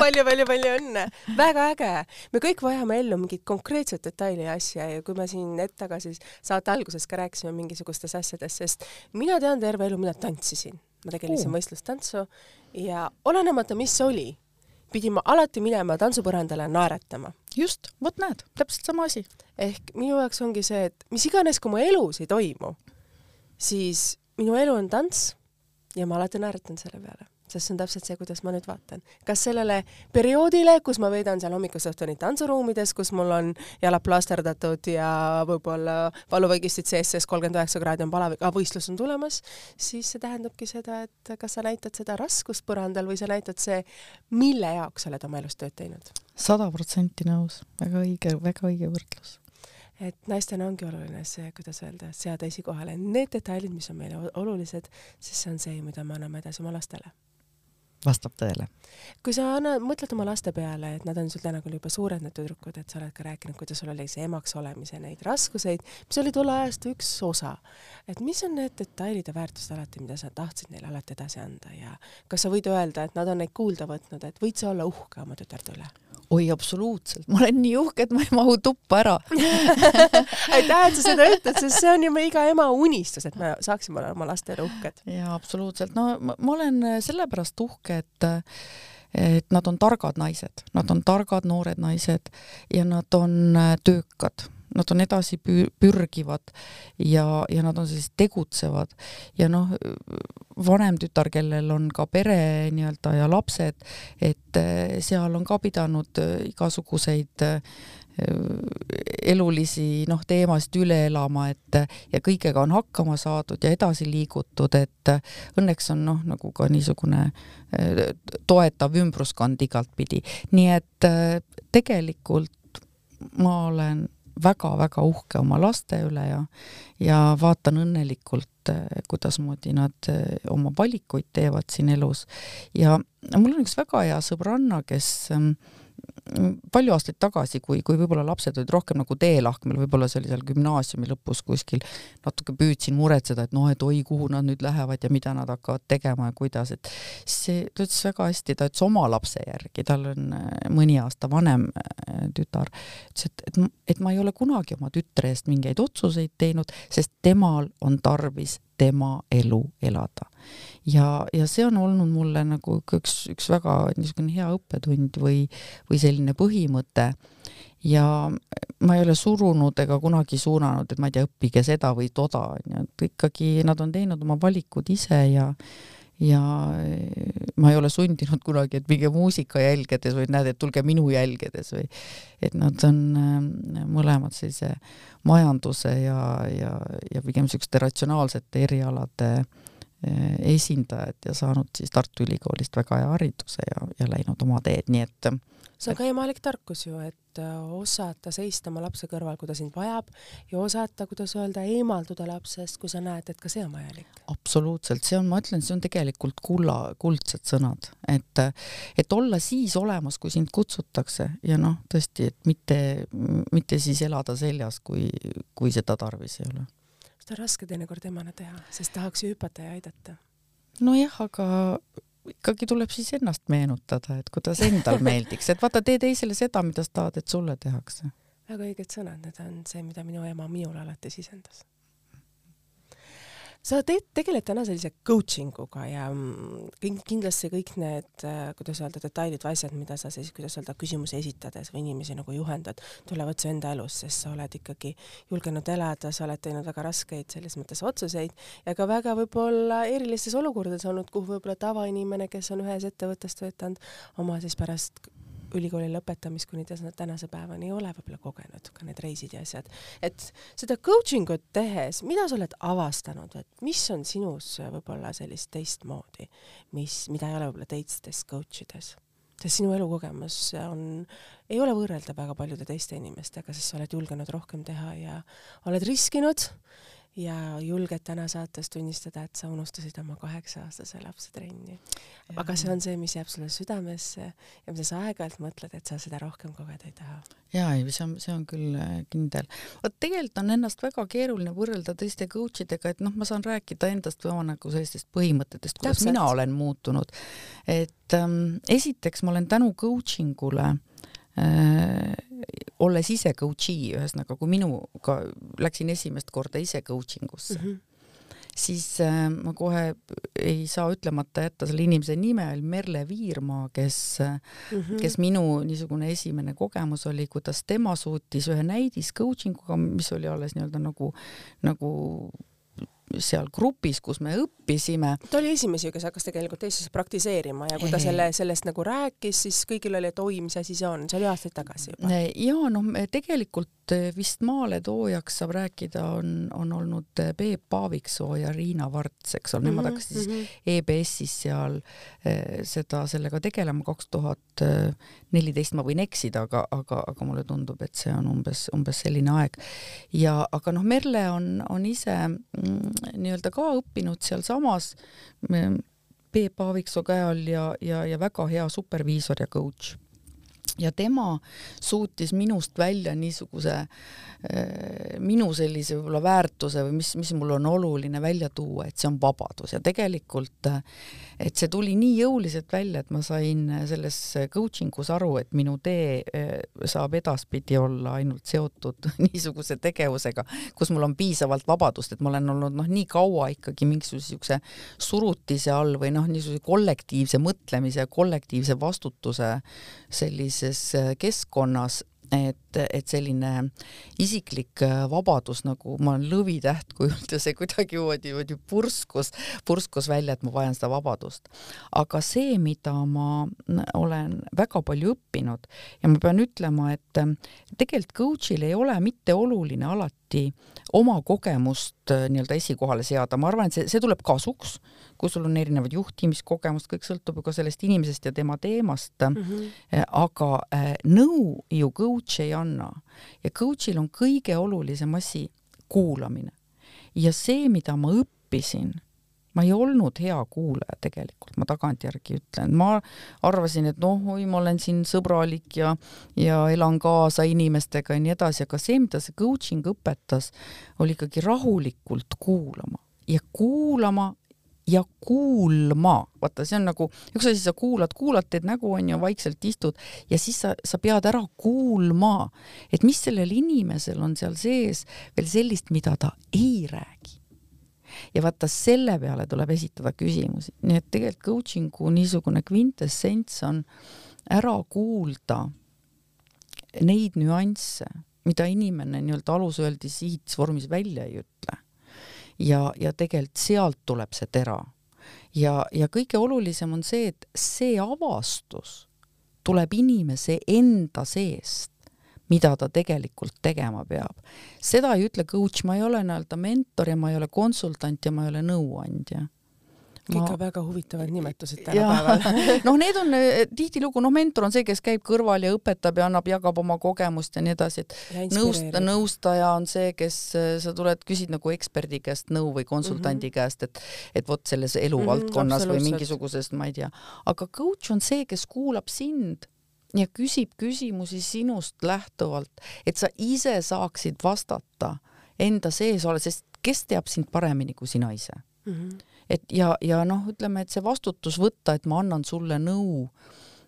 palju-palju-palju õnne, väga äge. me kõik vajame ellu mingit konkreetset detaili ja asja ja kui me siin hetk tagasi saate alguses ka rääkisime mingisugustest asjadest, sest mina tean terve elu, mina tantsisin, ma tegelesin uh. võistlustantsu ja olenemata, mis oli, pidin ma alati minema tantsupõrandale naeratama. Just, vot näed, täpselt sama asi. ehk minu jaoks ongi see, et mis iganes, kui mu elus ei toimu, siis minu elu on tants ja ma alati naeratan selle peale, sest see on täpselt see, kuidas ma nüüd vaatan. kas sellele perioodile, kus ma veedan seal hommikust õhtuni tantsuruumides, kus mul on jalad plaasterdatud ja võib-olla valuvõigistid sees, sest kolmkümmend üheksa kraadi on palavik, aga võistlus on tulemas, siis see tähendabki seda, et kas sa näitad seda raskust põrandal või sa näitad see, mille jaoks sa oled oma elus tööd teinud. sada protsenti nõus, väga õige, väga õige võrdlus et naistena ongi oluline see, kuidas öelda, seada esikohale need detailid, mis on meile olulised, sest see on see, mida me anname edasi oma lastele. Vastab tõele. kui sa anna, mõtled oma laste peale, et nad on sul täna küll juba suured, need tüdrukud, et sa oled ka rääkinud, kuidas sul oli see emaks olemise neid raskuseid, mis oli tolle ajastu üks osa. et mis on need detailid ja väärtused alati, mida sa tahtsid neile alati edasi anda ja kas sa võid öelda, et nad on neid kuulda võtnud, et võid sa olla uhke oma tütarde üle? Oi, absoluutselt, ma olen nii uhke, et ma ei mahu tuppa ära. Aitäh, et sa seda ütled, sest see on ju me iga ema unistus, et me saaksime olla oma laste üle uhked. jaa, absoluutselt, no ma, ma olen sellepärast uhke, et et nad on targad naised, nad on targad noored naised ja nad on töökad nad on edasi pürgivad ja, ja nad on sellised tegutsevad. Ja noh, vanem tütar, kellel on ka pere nii-öelda ja lapsed, et eh, seal on ka pidanud eh, igasuguseid eh, elulisi noh, teemasid üle elama, et ja kõigega on hakkama saadud ja edasi liigutud, et õnneks on noh, nagu ka niisugune toetav ümbruskond igatpidi, nii et tegelikult ma olen väga-väga uhke oma laste üle ja ja vaatan õnnelikult, eh, kuidasmoodi nad eh, oma valikuid teevad siin elus. ja mul on üks väga hea sõbranna, kes mm, palju aastaid tagasi, kui, kui võib-olla lapsed olid rohkem nagu teelahkmel, võib-olla see oli seal gümnaasiumi lõpus kuskil, natuke püüdsin muretseda, et noh, et oi, kuhu nad nüüd lähevad ja mida nad hakkavad tegema ja kuidas, et see, ta ütles väga hästi, ta ütles oma lapse järgi, tal on äh, mõni aasta vanem äh, tütar, ütles, et, et, et ma ei ole kunagi oma tütre eest mingeid otsuseid teinud, sest temal on tarvis tema elu elada. Ja, ja see on olnud mulle nagu üks, üks väga niisugune hea õppetund või, või selline põhimõte. Ja ma ei ole surunud ega kunagi suunanud, et ma ei tea, õppige seda või toda, onju, et ikkagi nad on teinud oma valikud ise ja ja ma ei ole sundinud kunagi, et minge muusika jälgedes või näed, et tulge minu jälgedes või et nad on äh, mõlemad sellise majanduse ja, ja, ja pigem niisuguste ratsionaalsete erialade Eh, esindajad ja saanud siis Tartu Ülikoolist väga hea hariduse ja, ja läinud oma teed, nii et see on ka emalik tarkus ju, et äh, osata seista oma lapse kõrval, kui ta sind vajab ja osata, kuidas öelda, eemalduda lapsest, kui sa näed, et ka see on vajalik. absoluutselt, see on, ma ütlen, see on tegelikult kulla, kuldsed sõnad, et et olla siis olemas, kui sind kutsutakse ja noh, tõesti, et mitte, mitte siis elada seljas, kui, kui seda tarvis ei ole seda on raske teinekord emana teha, sest tahaks ju hüpata ja aidata. nojah, aga ikkagi tuleb siis ennast meenutada, et kuidas endal meeldiks, et vaata, tee teisele seda, mida sa tahad, et sulle tehakse. väga õiged sõnad, need on see, mida minu ema minule alati sisendas sa teed, tegeled täna sellise coaching uga ja mm, kindlasti kõik need, äh, kuidas öelda, detailid või asjad, mida sa siis, kuidas öelda, küsimusi esitades või inimesi nagu juhendad, tulevad su enda elus, sest sa oled ikkagi julgenud elada, sa oled teinud väga raskeid selles mõttes otsuseid ja ka väga võib-olla erilistes olukordades olnud, kuhu võib-olla tavainimene, kes on ühes ettevõttes töötanud, oma siis pärast ülikooli lõpetamist kuni tänase päevani ei ole võib-olla kogenud, ka need reisid ja asjad. et seda coaching ut tehes, mida sa oled avastanud, et mis on sinus võib-olla sellist teistmoodi, mis, mida ei ole võib-olla teistes coach ides? sest sinu elukogemus on, ei ole võrreldav väga paljude teiste inimestega, sest sa oled julgenud rohkem teha ja oled riskinud ja julged täna saates tunnistada, et sa unustasid oma kaheksa-aastase lapse trenni. aga see on see, mis jääb sulle südamesse ja mida sa aeg-ajalt mõtled, et sa seda rohkem kogeda ei taha. ja ei, see on, see on küll äh, kindel. vot tegelikult on ennast väga keeruline võrrelda teiste coach idega, et noh, ma saan rääkida endast või oma nagu sellistest põhimõtetest, kuidas Täpselt. mina olen muutunud. et ähm, esiteks ma olen tänu coaching ule äh, olles ise coach'i, ühesõnaga kui minuga läksin esimest korda ise coaching usse mm, -hmm. siis äh, ma kohe ei saa ütlemata jätta selle inimese nime, Merle Viirmaa, kes mm, -hmm. kes minu niisugune esimene kogemus oli, kuidas tema suutis ühe näidis coaching uga, mis oli alles nii-öelda nagu, nagu seal grupis, kus me õppisime. ta oli esimesi, kes hakkas tegelikult Eestis praktiseerima ja kui ta selle, sellest nagu rääkis, siis kõigil oli, et oi, mis asi see on, see oli aastaid tagasi juba. ja noh, tegelikult vist maaletoojaks saab rääkida, on, on olnud Peep Paaviksoo ja Riina Varts, eks ole, nemad mhm, hakkasid siis mm -hmm. EBS-is seal eh, seda, sellega tegelema kaks tuhat neliteist, ma võin eksida, aga, aga, aga mulle tundub, et see on umbes, umbes selline aeg. ja aga noh, Merle on, on ise mm, nii-öelda ka õppinud sealsamas Peep Aaviksoo käe all ja, ja, ja väga hea superviisor ja coach. Ja tema suutis minust välja niisuguse äh, minu sellise võib-olla väärtuse või mis, mis mul on oluline välja tuua, et see on vabadus. Ja tegelikult äh, et see tuli nii jõuliselt välja, et ma sain selles coaching us aru, et minu tee eh, saab edaspidi olla ainult seotud niisuguse tegevusega, kus mul on piisavalt vabadust, et ma olen olnud noh, nii kaua ikkagi mingisuguse niisuguse surutise all või noh, niisuguse kollektiivse mõtlemise ja kollektiivse vastutuse sellises keskkonnas et, et selline isiklik äh, vabadus nagu ma olen lõvitäht kujunud ja see kuidagimoodi niimoodi purskus, purskus välja, et ma vajan seda vabadust. aga see, mida ma olen väga palju õppinud ja ma pean ütlema, et äh, tegelikult coach'il ei ole mitte oluline alati oma kogemust äh, nii-öelda esikohale seada, ma arvan, et see, see tuleb kasuks, kui sul on erinevad juhtimiskogemust, kõik sõltub ju ka sellest inimesest ja tema teemast mm. -hmm. aga nõu ju coach ei anna ja coach'il on kõige olulisem asi kuulamine. ja see, mida ma õppisin ma ei olnud hea kuulaja tegelikult, ma tagantjärgi ütlen, ma arvasin, et noh, oi, ma olen siin sõbralik ja, ja elan kaasa inimestega ja nii edasi, aga see, mida see coaching õpetas, oli ikkagi rahulikult kuulama. Ja kuulama ja kuulma, vaata, see on nagu, üks asi, sa kuulad, kuulad, teed nägu, onju, vaikselt istud ja siis sa, sa pead ära kuulma, et mis sellel inimesel on seal sees veel sellist, mida ta ei räägi. Ja vaata selle peale tuleb esitada küsimusi, nii et tegelikult coaching'u niisugune kvintessents on ära kuulda neid nüansse, mida inimene nii-öelda alusöeldi sihitis vormis välja ei ütle. Ja, ja tegelikult sealt tuleb see tera. ja, ja kõige olulisem on see, et see avastus tuleb inimese enda seest mida ta tegelikult tegema peab. seda ei ütle coach, ma ei ole nii-öelda mentor ja ma ei ole konsultant ja ma ei ole nõuandja Ma... ikka väga huvitavad nimetused tänapäeval noh, need on eh, tihtilugu, noh, mentor on see, kes käib kõrval ja õpetab ja annab, jagab oma kogemust ja nii edasi, et nõusta, nõustaja on see, kes eh, sa tuled, küsid nagu eksperdi käest nõu või konsultandi mm -hmm. käest, et et vot selles eluvaldkonnas mm -hmm, või mingisugusest, ma ei tea, aga coach on see, kes kuulab sind ja küsib küsimusi sinust lähtuvalt, et sa ise saaksid vastata enda sees olles, sest kes teab sind paremini kui sina ise mm. -hmm. Et ja, ja noh, ütleme, et see vastutus võtta, et ma annan sulle nõu.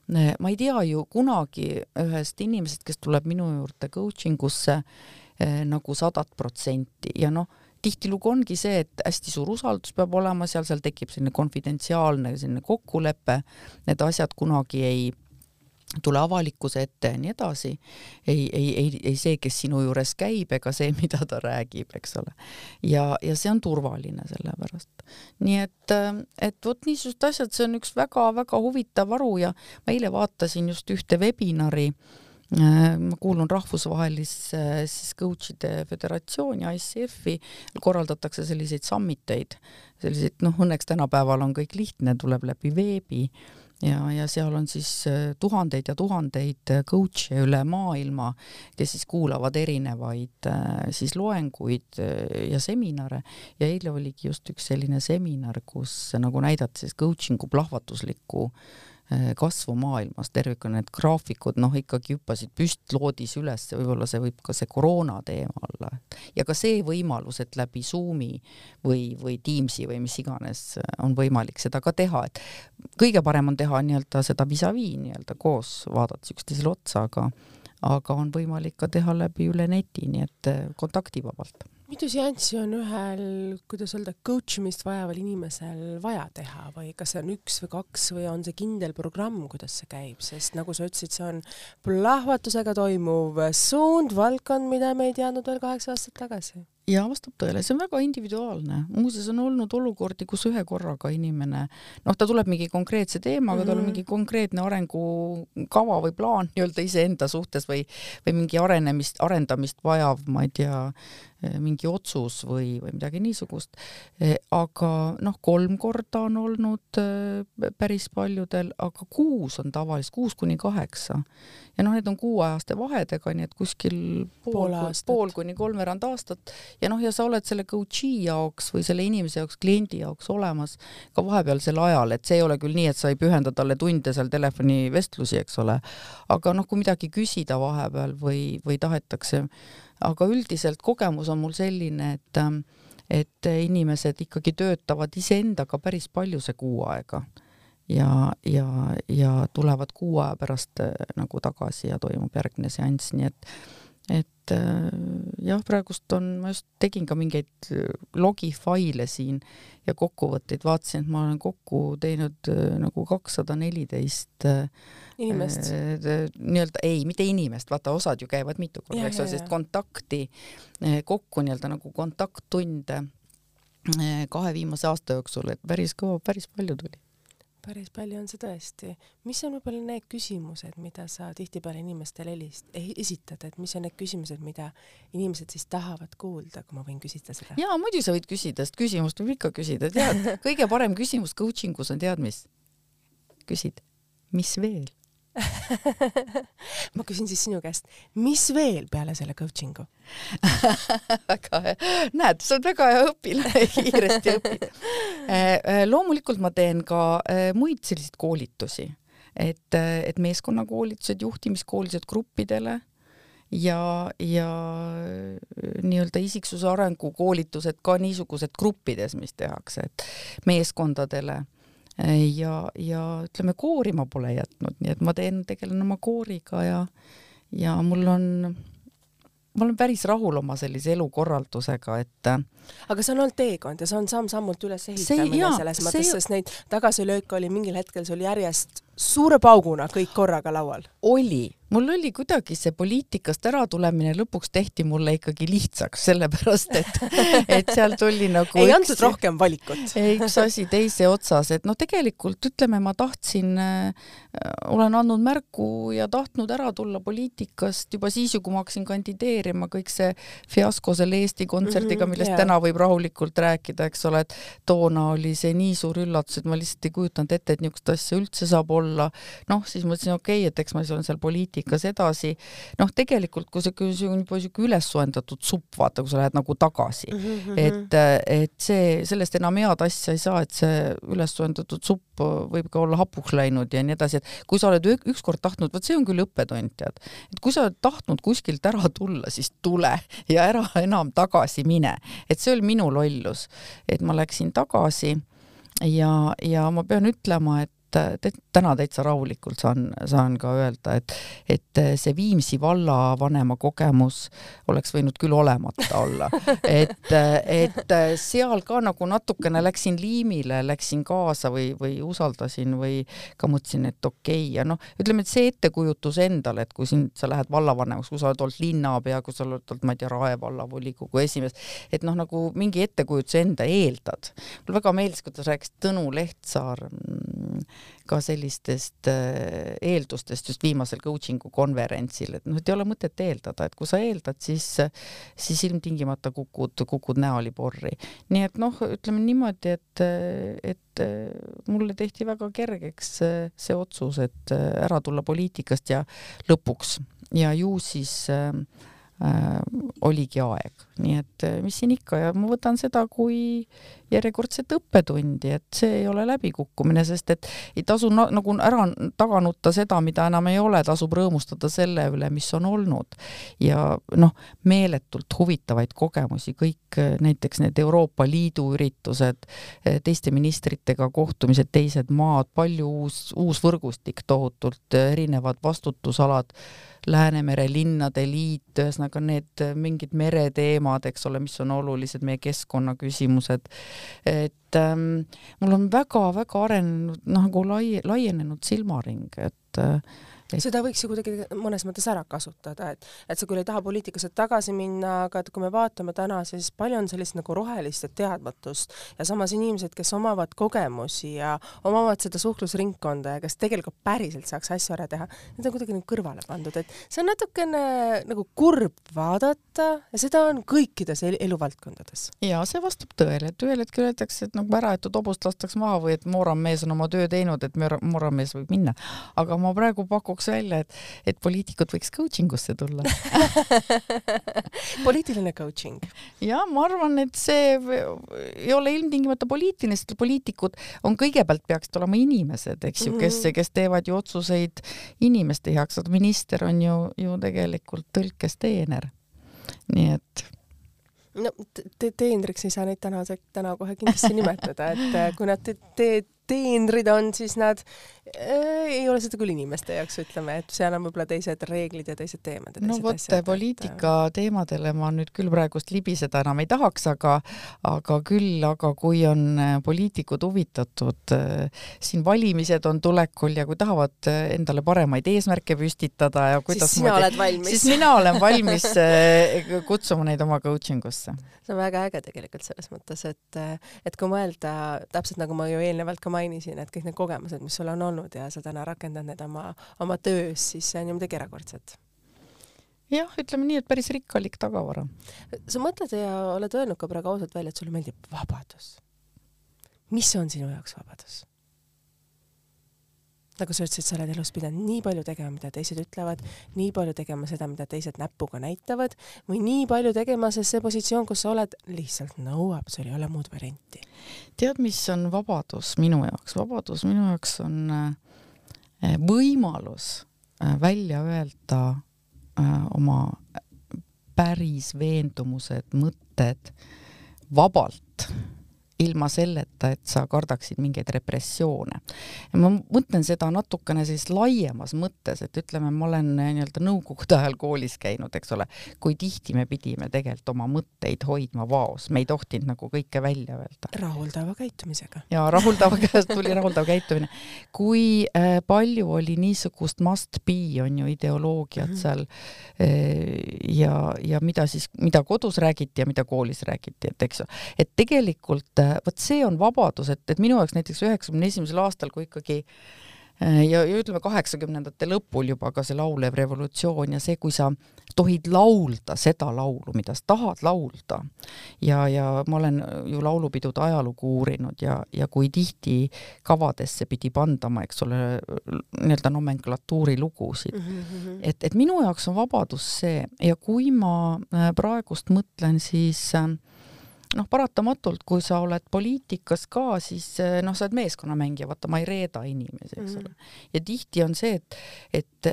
ma ei tea ju kunagi ühest inimesest, kes tuleb minu juurde coaching usse eh, nagu sadat protsenti ja noh, tihtilugu ongi see, et hästi suur usaldus peab olema seal, seal tekib selline konfidentsiaalne selline kokkulepe, need asjad kunagi ei tule avalikkuse ette ja nii edasi. ei, ei, ei, ei see, kes sinu juures käib, ega see, mida ta räägib, eks ole. ja, ja see on turvaline sellepärast. nii et, et vot niisugused asjad, see on üks väga-väga huvitav varu ja ma eile vaatasin just ühte webinari ma kuulun rahvusvahelisse siis coach'ide föderatsiooni ICF-i, korraldatakse selliseid summit eid, selliseid noh, õnneks tänapäeval on kõik lihtne, tuleb läbi veebi ja, ja seal on siis äh, tuhandeid ja tuhandeid äh, coach'e üle maailma, kes siis kuulavad erinevaid äh, siis loenguid ja seminare. Ja eile oligi just üks selline seminar, kus nagu näidati siis coaching'u plahvatuslikku äh, kasvu maailmas tervikuna, need graafikud noh, ikkagi hüppasid püstloodis üles, võib-olla see võib ka see koroona teema olla. ja ka see võimalus, et läbi Zoomi või, või Teamsi või mis iganes on võimalik seda ka teha, et kõige parem on teha nii-öelda seda vis-a-vis nii-öelda koos, vaadates üksteisele otsa, aga aga on võimalik ka teha läbi üle neti, nii et kontaktivabalt mitu seanssi on ühel, kuidas öelda, coach imist vajaval inimesel vaja teha või kas see on üks või kaks või on see kindel programm, kuidas see käib, sest nagu sa ütlesid, see on plahvatusega toimuv suund, valdkond, mida me ei teadnud veel kaheksa aastat tagasi ja vastab tõele, see on väga individuaalne. muuseas on olnud olukordi, kus ühe korraga inimene, noh, ta tuleb mingi konkreetse teemaga mm, -hmm. tal on mhm. mingi konkreetne arengukava või plaan nii-öelda iseenda suhtes või, või mingi arenemist, arendamist vajav, ma ei tea, mingi otsus või, või midagi niisugust. Eh, aga noh, kolm korda on olnud eh, päris paljudel, aga kuus on tavaliselt, kuus kuni kaheksa. Ja noh, need on kuuajaste vahedega, nii et kuskil pool, pool kuni kolmveerand aastat. Ja noh, ja sa oled selle coach'i jaoks või selle inimese jaoks, kliendi jaoks olemas ka vahepealsel ajal, et see ei ole küll nii, et sa ei pühenda talle tunde seal telefonivestlusi, eks ole, aga noh, kui midagi küsida vahepeal või, või tahetakse. Aga üldiselt kogemus on mul selline, et et inimesed ikkagi töötavad iseendaga päris palju see kuu aega ja, ja, ja tulevad kuu aja pärast äh, nagu tagasi ja toimub järgmine seanss, nii et et äh, jah, praegust on, ma just tegin ka mingeid äh, logifaile siin ja kokkuvõtteid, vaatasin, et ma olen kokku teinud nagu kakssada neliteist inimest äh,? nii-öelda ei, mitte inimest, vaata osad ju käivad mitu korda, eks ole, sest kontakti kokku nii-öelda nagu kontakttunde kahe viimase aasta jooksul, et päris kõva, päris palju tuli päris palju on see tõesti. mis on võib-olla need küsimused, mida sa tihtipeale inimestele helist-, esitad, et mis on need küsimused, mida inimesed siis tahavad kuulda, kui ma võin küsida seda? jaa, muidu sa võid küsida, sest küsimust võib ikka küsida, tead, kõige parem küsimus coaching us on tead mis? küsid, mis veel? ma küsin siis sinu käest, mis veel peale selle coaching'u? Väga hea, näed, sa oled väga hea õpilane, kiiresti õpid. Eh, eh, loomulikult ma teen ka eh, muid selliseid koolitusi, et, et meeskonnakoolitused, juhtimiskoolitused gruppidele ja, ja nii-öelda isiksuse arengu koolitused ka niisugused gruppides, mis tehakse, et meeskondadele ja, ja ütleme, koori ma pole jätnud, nii et ma teen, tegelen oma kooriga ja, ja mul on, ma olen päris rahul oma sellise elukorraldusega, et. aga see on olnud teekond ja see on samm-sammult üles ehitamine selles mõttes, sest neid tagasilööke oli mingil hetkel sul järjest suure pauguna kõik korraga laual. oli, mul oli kuidagi see poliitikast äratulemine lõpuks tehti mulle ikkagi lihtsaks, sellepärast et, et seal tuli nagu ei üks, antud rohkem valikut. üks asi teise otsas, et noh, tegelikult ütleme, ma tahtsin äh,, olen andnud märku ja tahtnud ära tulla poliitikast juba siis ju, kui ma hakkasin kandideerima, kõik see fiasko selle Eesti Kontserdiga mm, -hmm, millest yeah. täna võib rahulikult rääkida, eks ole, et toona oli see nii suur üllatus, et ma lihtsalt ei kujutanud ette, et niisugust asja üldse saab olla. Noh, siis mõtlesin, okei okay,, et eks ma siis olen seal poliitikas edasi. noh, tegelikult kui see, kui see on juba siuke üles soendatud supp, vaata, kui sa lähed nagu tagasi. Mm, -hmm. et, et see, sellest enam head asja ei saa, et see üles soendatud supp võib ka olla hapuks läinud ja nii edasi, et kui sa oled ükskord tahtnud, vot see on küll õppetund, tead, et kui sa oled tahtnud kuskilt ära tulla, siis tule ja ära enam tagasi mine, et see oli minu lollus, et ma läksin tagasi ja, ja ma pean ütlema, et et täna täitsa rahulikult saan, saan ka öelda, et, et see Viimsi vallavanema kogemus oleks võinud küll olemata olla. et, et seal ka nagu natukene läksin liimile, läksin kaasa või, või usaldasin või ka mõtlesin, et okei okay. ja noh, ütleme, et see ettekujutus endale, et kui sind, sa lähed vallavanemaks, kui sa oled olnud linnapea, kui sa oled olnud, ma ei tea, Rae vallavolikogu esimees, et noh, nagu mingi ettekujutuse enda eeldad. mulle väga meeldis, kuidas rääkis Tõnu Lehtsaar mm, ka sellistest äh, eeldustest just viimasel coaching'u konverentsil, et noh, et ei ole mõtet eeldada, et kui sa eeldad, siis, siis ilmtingimata kukud, kukud näoliporri. nii et noh, ütleme niimoodi, et, et mulle tehti väga kergeks see otsus, et ära tulla poliitikast ja lõpuks ja ju siis äh, äh, oligi aeg, nii et äh, mis siin ikka. Ja ma võtan seda kui järjekordset õppetundi, et see ei ole läbikukkumine, sest et ei tasu na nagu ära taga nutta seda, mida enam ei ole, tasub rõõmustada selle üle, mis on olnud. ja noh, meeletult huvitavaid kogemusi, kõik äh, näiteks need Euroopa Liidu üritused, äh, teiste ministritega kohtumised, teised maad, palju uus, uus võrgustik tohutult, erinevad vastutusalad Läänemere Linnade Liit, ühesõnaga need mingid mereteemad, eks ole, mis on olulised, meie keskkonnaküsimused. et ähm, mul on väga-väga arenenud, nagu lai-, laienenud silmaring, et äh, et... seda võiks ju kuidagi mõnes mõttes ära kasutada, et, et sa küll ei taha poliitikasse tagasi minna, aga et kui me vaatame täna, siis palju on sellist nagu rohelist teadmatust ja samas inimesed, kes omavad kogemusi ja omavad seda suhtlusringkonda ja kes tegelikult päriselt saaks asju ära teha, need on kuidagi nagu kõrvale pandud, et see on natukene nagu kurb vaadata ja seda on kõikides eluvaldkondades. ja see vastab tõele, et ühel hetkel öeldakse, et nagu äraaetud hobust lastakse maha või et mooramees on oma töö teinud, et mooramees võib minna. aga ma praegu pakun pakuks välja, et, et poliitikud võiks coaching usse tulla poliitiline coaching? jah, ma arvan, et see ei ole ilmtingimata poliitiline, sest poliitikud on kõigepealt peaksid olema inimesed, eks ju, kes, mhm. kes teevad ju otsuseid inimeste heaks, aga minister on ju, ju tegelikult tõlkesteener. nii et no te teenriks ei saa neid täna, täna kohe kindlasti nimetada, et kui nad te, te, teenrid on, siis nad äh, ei ole seda küll inimeste jaoks, ütleme, et seal on võib-olla teised reeglid ja teised teemad. no vot, poliitika et... teemadele ma nüüd küll praegust libiseda enam ei tahaks, aga, aga küll, aga kui on äh, poliitikud huvitatud äh,, siin valimised on tulekul ja kui tahavad endale paremaid eesmärke püstitada ja kuidas siis sina oled valmis. siis mina olen valmis äh, kutsuma neid oma coaching usse. see on väga äge tegelikult selles mõttes, et, et kui mõelda täpselt nagu ma ju eelnevalt ka mainisin, et kõik need kogemused, mis sul on olnud ja sa täna rakendad need oma, oma töös, siis see on ju midagi erakordset jah, ütleme nii, et päris rikkalik tagavara. sa mõtled ja oled öelnud ka praegu ausalt välja, et sulle meeldib vabadus. mis on sinu jaoks vabadus? Nagu sa ütlesid, sa oled elus pidanud nii palju tegema, mida teised ütlevad, nii palju tegema seda, mida teised näpuga näitavad või nii palju tegema, sest see positsioon, kus sa oled, lihtsalt nõuab, sul ei ole muud varianti. tead, mis on vabadus minu jaoks? vabadus minu jaoks on äh, võimalus äh, välja öelda oma päris veendumused, mõtted vabalt ilma selleta, et sa kardaksid mingeid repressioone. ja ma mõtlen seda natukene siis laiemas mõttes, et ütleme, ma olen nii-öelda nõukogude ajal koolis käinud, eks ole, kui tihti me pidime tegelikult oma mõtteid hoidma vaos, me ei tohtinud nagu kõike välja öelda. rahuldava käitumisega. ja rahuldava, tuli rahuldav käitumine. kui äh, palju oli niisugust must be on ju ideoloogiat mm -hmm. seal äh, ja, ja mida siis, mida kodus räägiti ja mida koolis räägiti, et eks et tegelikult vot see on vabadus, et, et minu jaoks näiteks üheksakümne esimesel aastal, kui ikkagi äh, ja, ja ütleme kaheksakümnendate lõpul juba ka see laulev revolutsioon ja see, kui sa tohid laulda seda laulu, mida sa tahad laulda ja, ja ma olen ju laulupidude ajalugu uurinud ja, ja kui tihti kavadesse pidi pandama, eks ole, nii-öelda nomenklatuuri lugusid mm. -hmm. et, et minu jaoks on vabadus see ja kui ma äh, praegust mõtlen, siis äh, noh, paratamatult, kui sa oled poliitikas ka, siis eh, noh, sa oled meeskonnamängija, vaata, ma ei reeda inimesi, eks ole. Mm -hmm.. ja tihti on see, et, et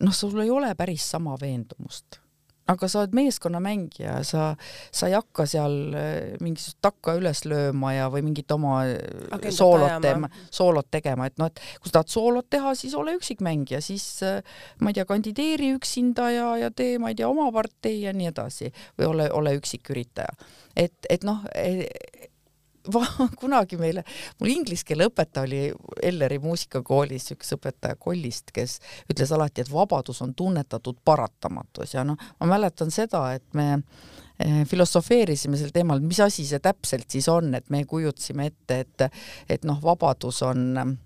noh, sul ei ole päris sama veendumust aga sa oled meeskonnamängija, sa, sa ei hakka seal äh, mingisugust takka üles lööma ja, või mingit oma äh, Agendat soolot tegema, soolot tegema, et noh, et kui sa tahad soolot teha, siis ole üksikmängija, siis äh, ma ei tea, kandideeri üksinda ja, ja tee, ma ei tea, oma partei ja nii edasi või ole, ole üksiküritaja. et, et noh, kunagi meile, mul inglise keele õpetaja oli Elleri muusikakoolis üks õpetaja Kollist, kes ütles alati, et vabadus on tunnetatud paratamatus ja noh, ma mäletan seda, et me eh, filosofeerisime sel teemal, mis asi see täpselt siis on, et me kujutasime ette, et et noh, vabadus on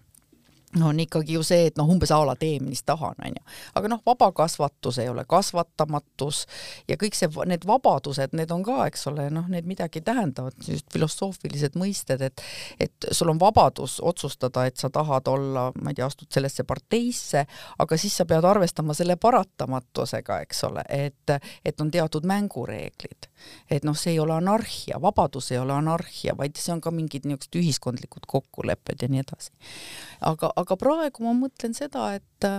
on ikkagi ju see, et noh, umbes a la tee, mis tahan, onju. aga noh, vabakasvatus ei ole kasvatamatus ja kõik see, need vabadused, need on ka, eks ole, noh, need midagi tähendavad, just filosoofilised mõisted, et et sul on vabadus otsustada, et sa tahad olla, ma ei tea, astud sellesse parteisse, aga siis sa pead arvestama selle paratamatusega, eks ole, et, et on teatud mängureeglid. Et noh, see ei ole anarhia, vabadus ei ole anarhia, vaid see on ka mingid niisugused ühiskondlikud kokkulepped ja nii edasi. aga aga praegu ma mõtlen seda, et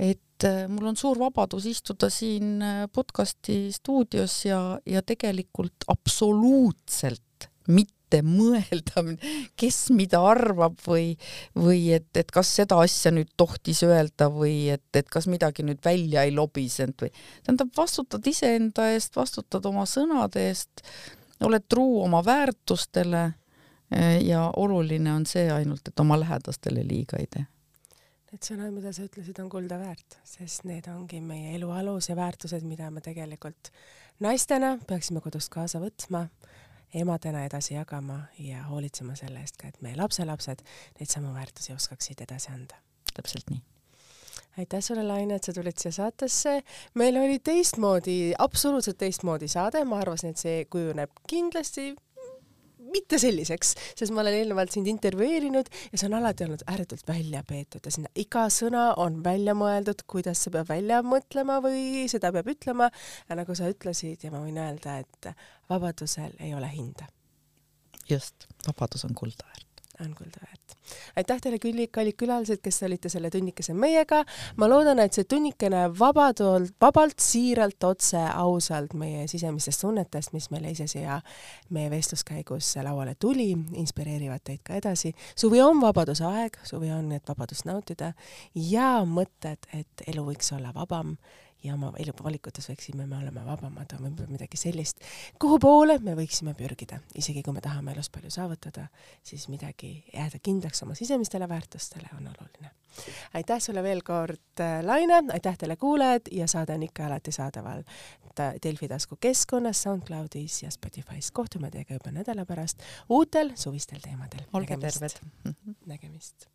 et mul on suur vabadus istuda siin podcasti stuudios ja, ja tegelikult absoluutselt mitte mõelda, kes mida arvab või, või et, et kas seda asja nüüd tohtis öelda või et, et kas midagi nüüd välja ei lobisenud või tähendab, vastutad iseenda eest, vastutad oma sõnade eest, oled truu oma väärtustele Äh, ja oluline on see ainult, et oma lähedastele liiga ei tee. Need sõnad, mida sa ütlesid, on kulda väärt, sest need ongi meie elu alus ja väärtused, mida me tegelikult naistena peaksime kodust kaasa võtma, emadena edasi jagama ja hoolitsema selle eest ka, et meie lapselapsed neid samu väärtusi oskaksid edasi anda. täpselt nii aitäh sulle, Laine, et sa tulid siia saatesse. meil oli teistmoodi, absoluutselt teistmoodi saade, ma arvasin, et see kujuneb kindlasti mitte selliseks, sest ma olen eelnevalt sind intervjueerinud ja see on alati olnud ääretult välja peetud ja sinna iga sõna on välja mõeldud, kuidas see peab välja mõtlema või seda peab ütlema. ja nagu sa ütlesid ja ma võin öelda, et vabadusel ei ole hinda. just, vabadus on kulda väärt on kulda väärt. aitäh teile, kallid külalised, kes olite selle tunnikese meiega. ma loodan, et see tunnikene vabadult, vabalt, siiralt, otse, ausalt meie sisemistest tunnetest, mis meile ise siia meie vestluskäigus lauale tuli, inspireerivad teid ka edasi. suvi on vabaduse aeg, suvi on, et vabadust nautida ja mõtted, et elu võiks olla vabam ja oma eluvalikutes võiksime me olema vabamad või midagi sellist, kuhu poole me võiksime pürgida, isegi kui me tahame elus palju saavutada, siis midagi jääda kindlaks oma sisemistele väärtustele on oluline. aitäh sulle veel kord, äh, Laine, aitäh teile kuulajad ja saade on ikka alati saadaval Delfi tasku keskkonnas, SoundCloudis ja Spotify's. kohtume teiega juba nädala pärast uutel suvistel teemadel. olge terved! nägemist!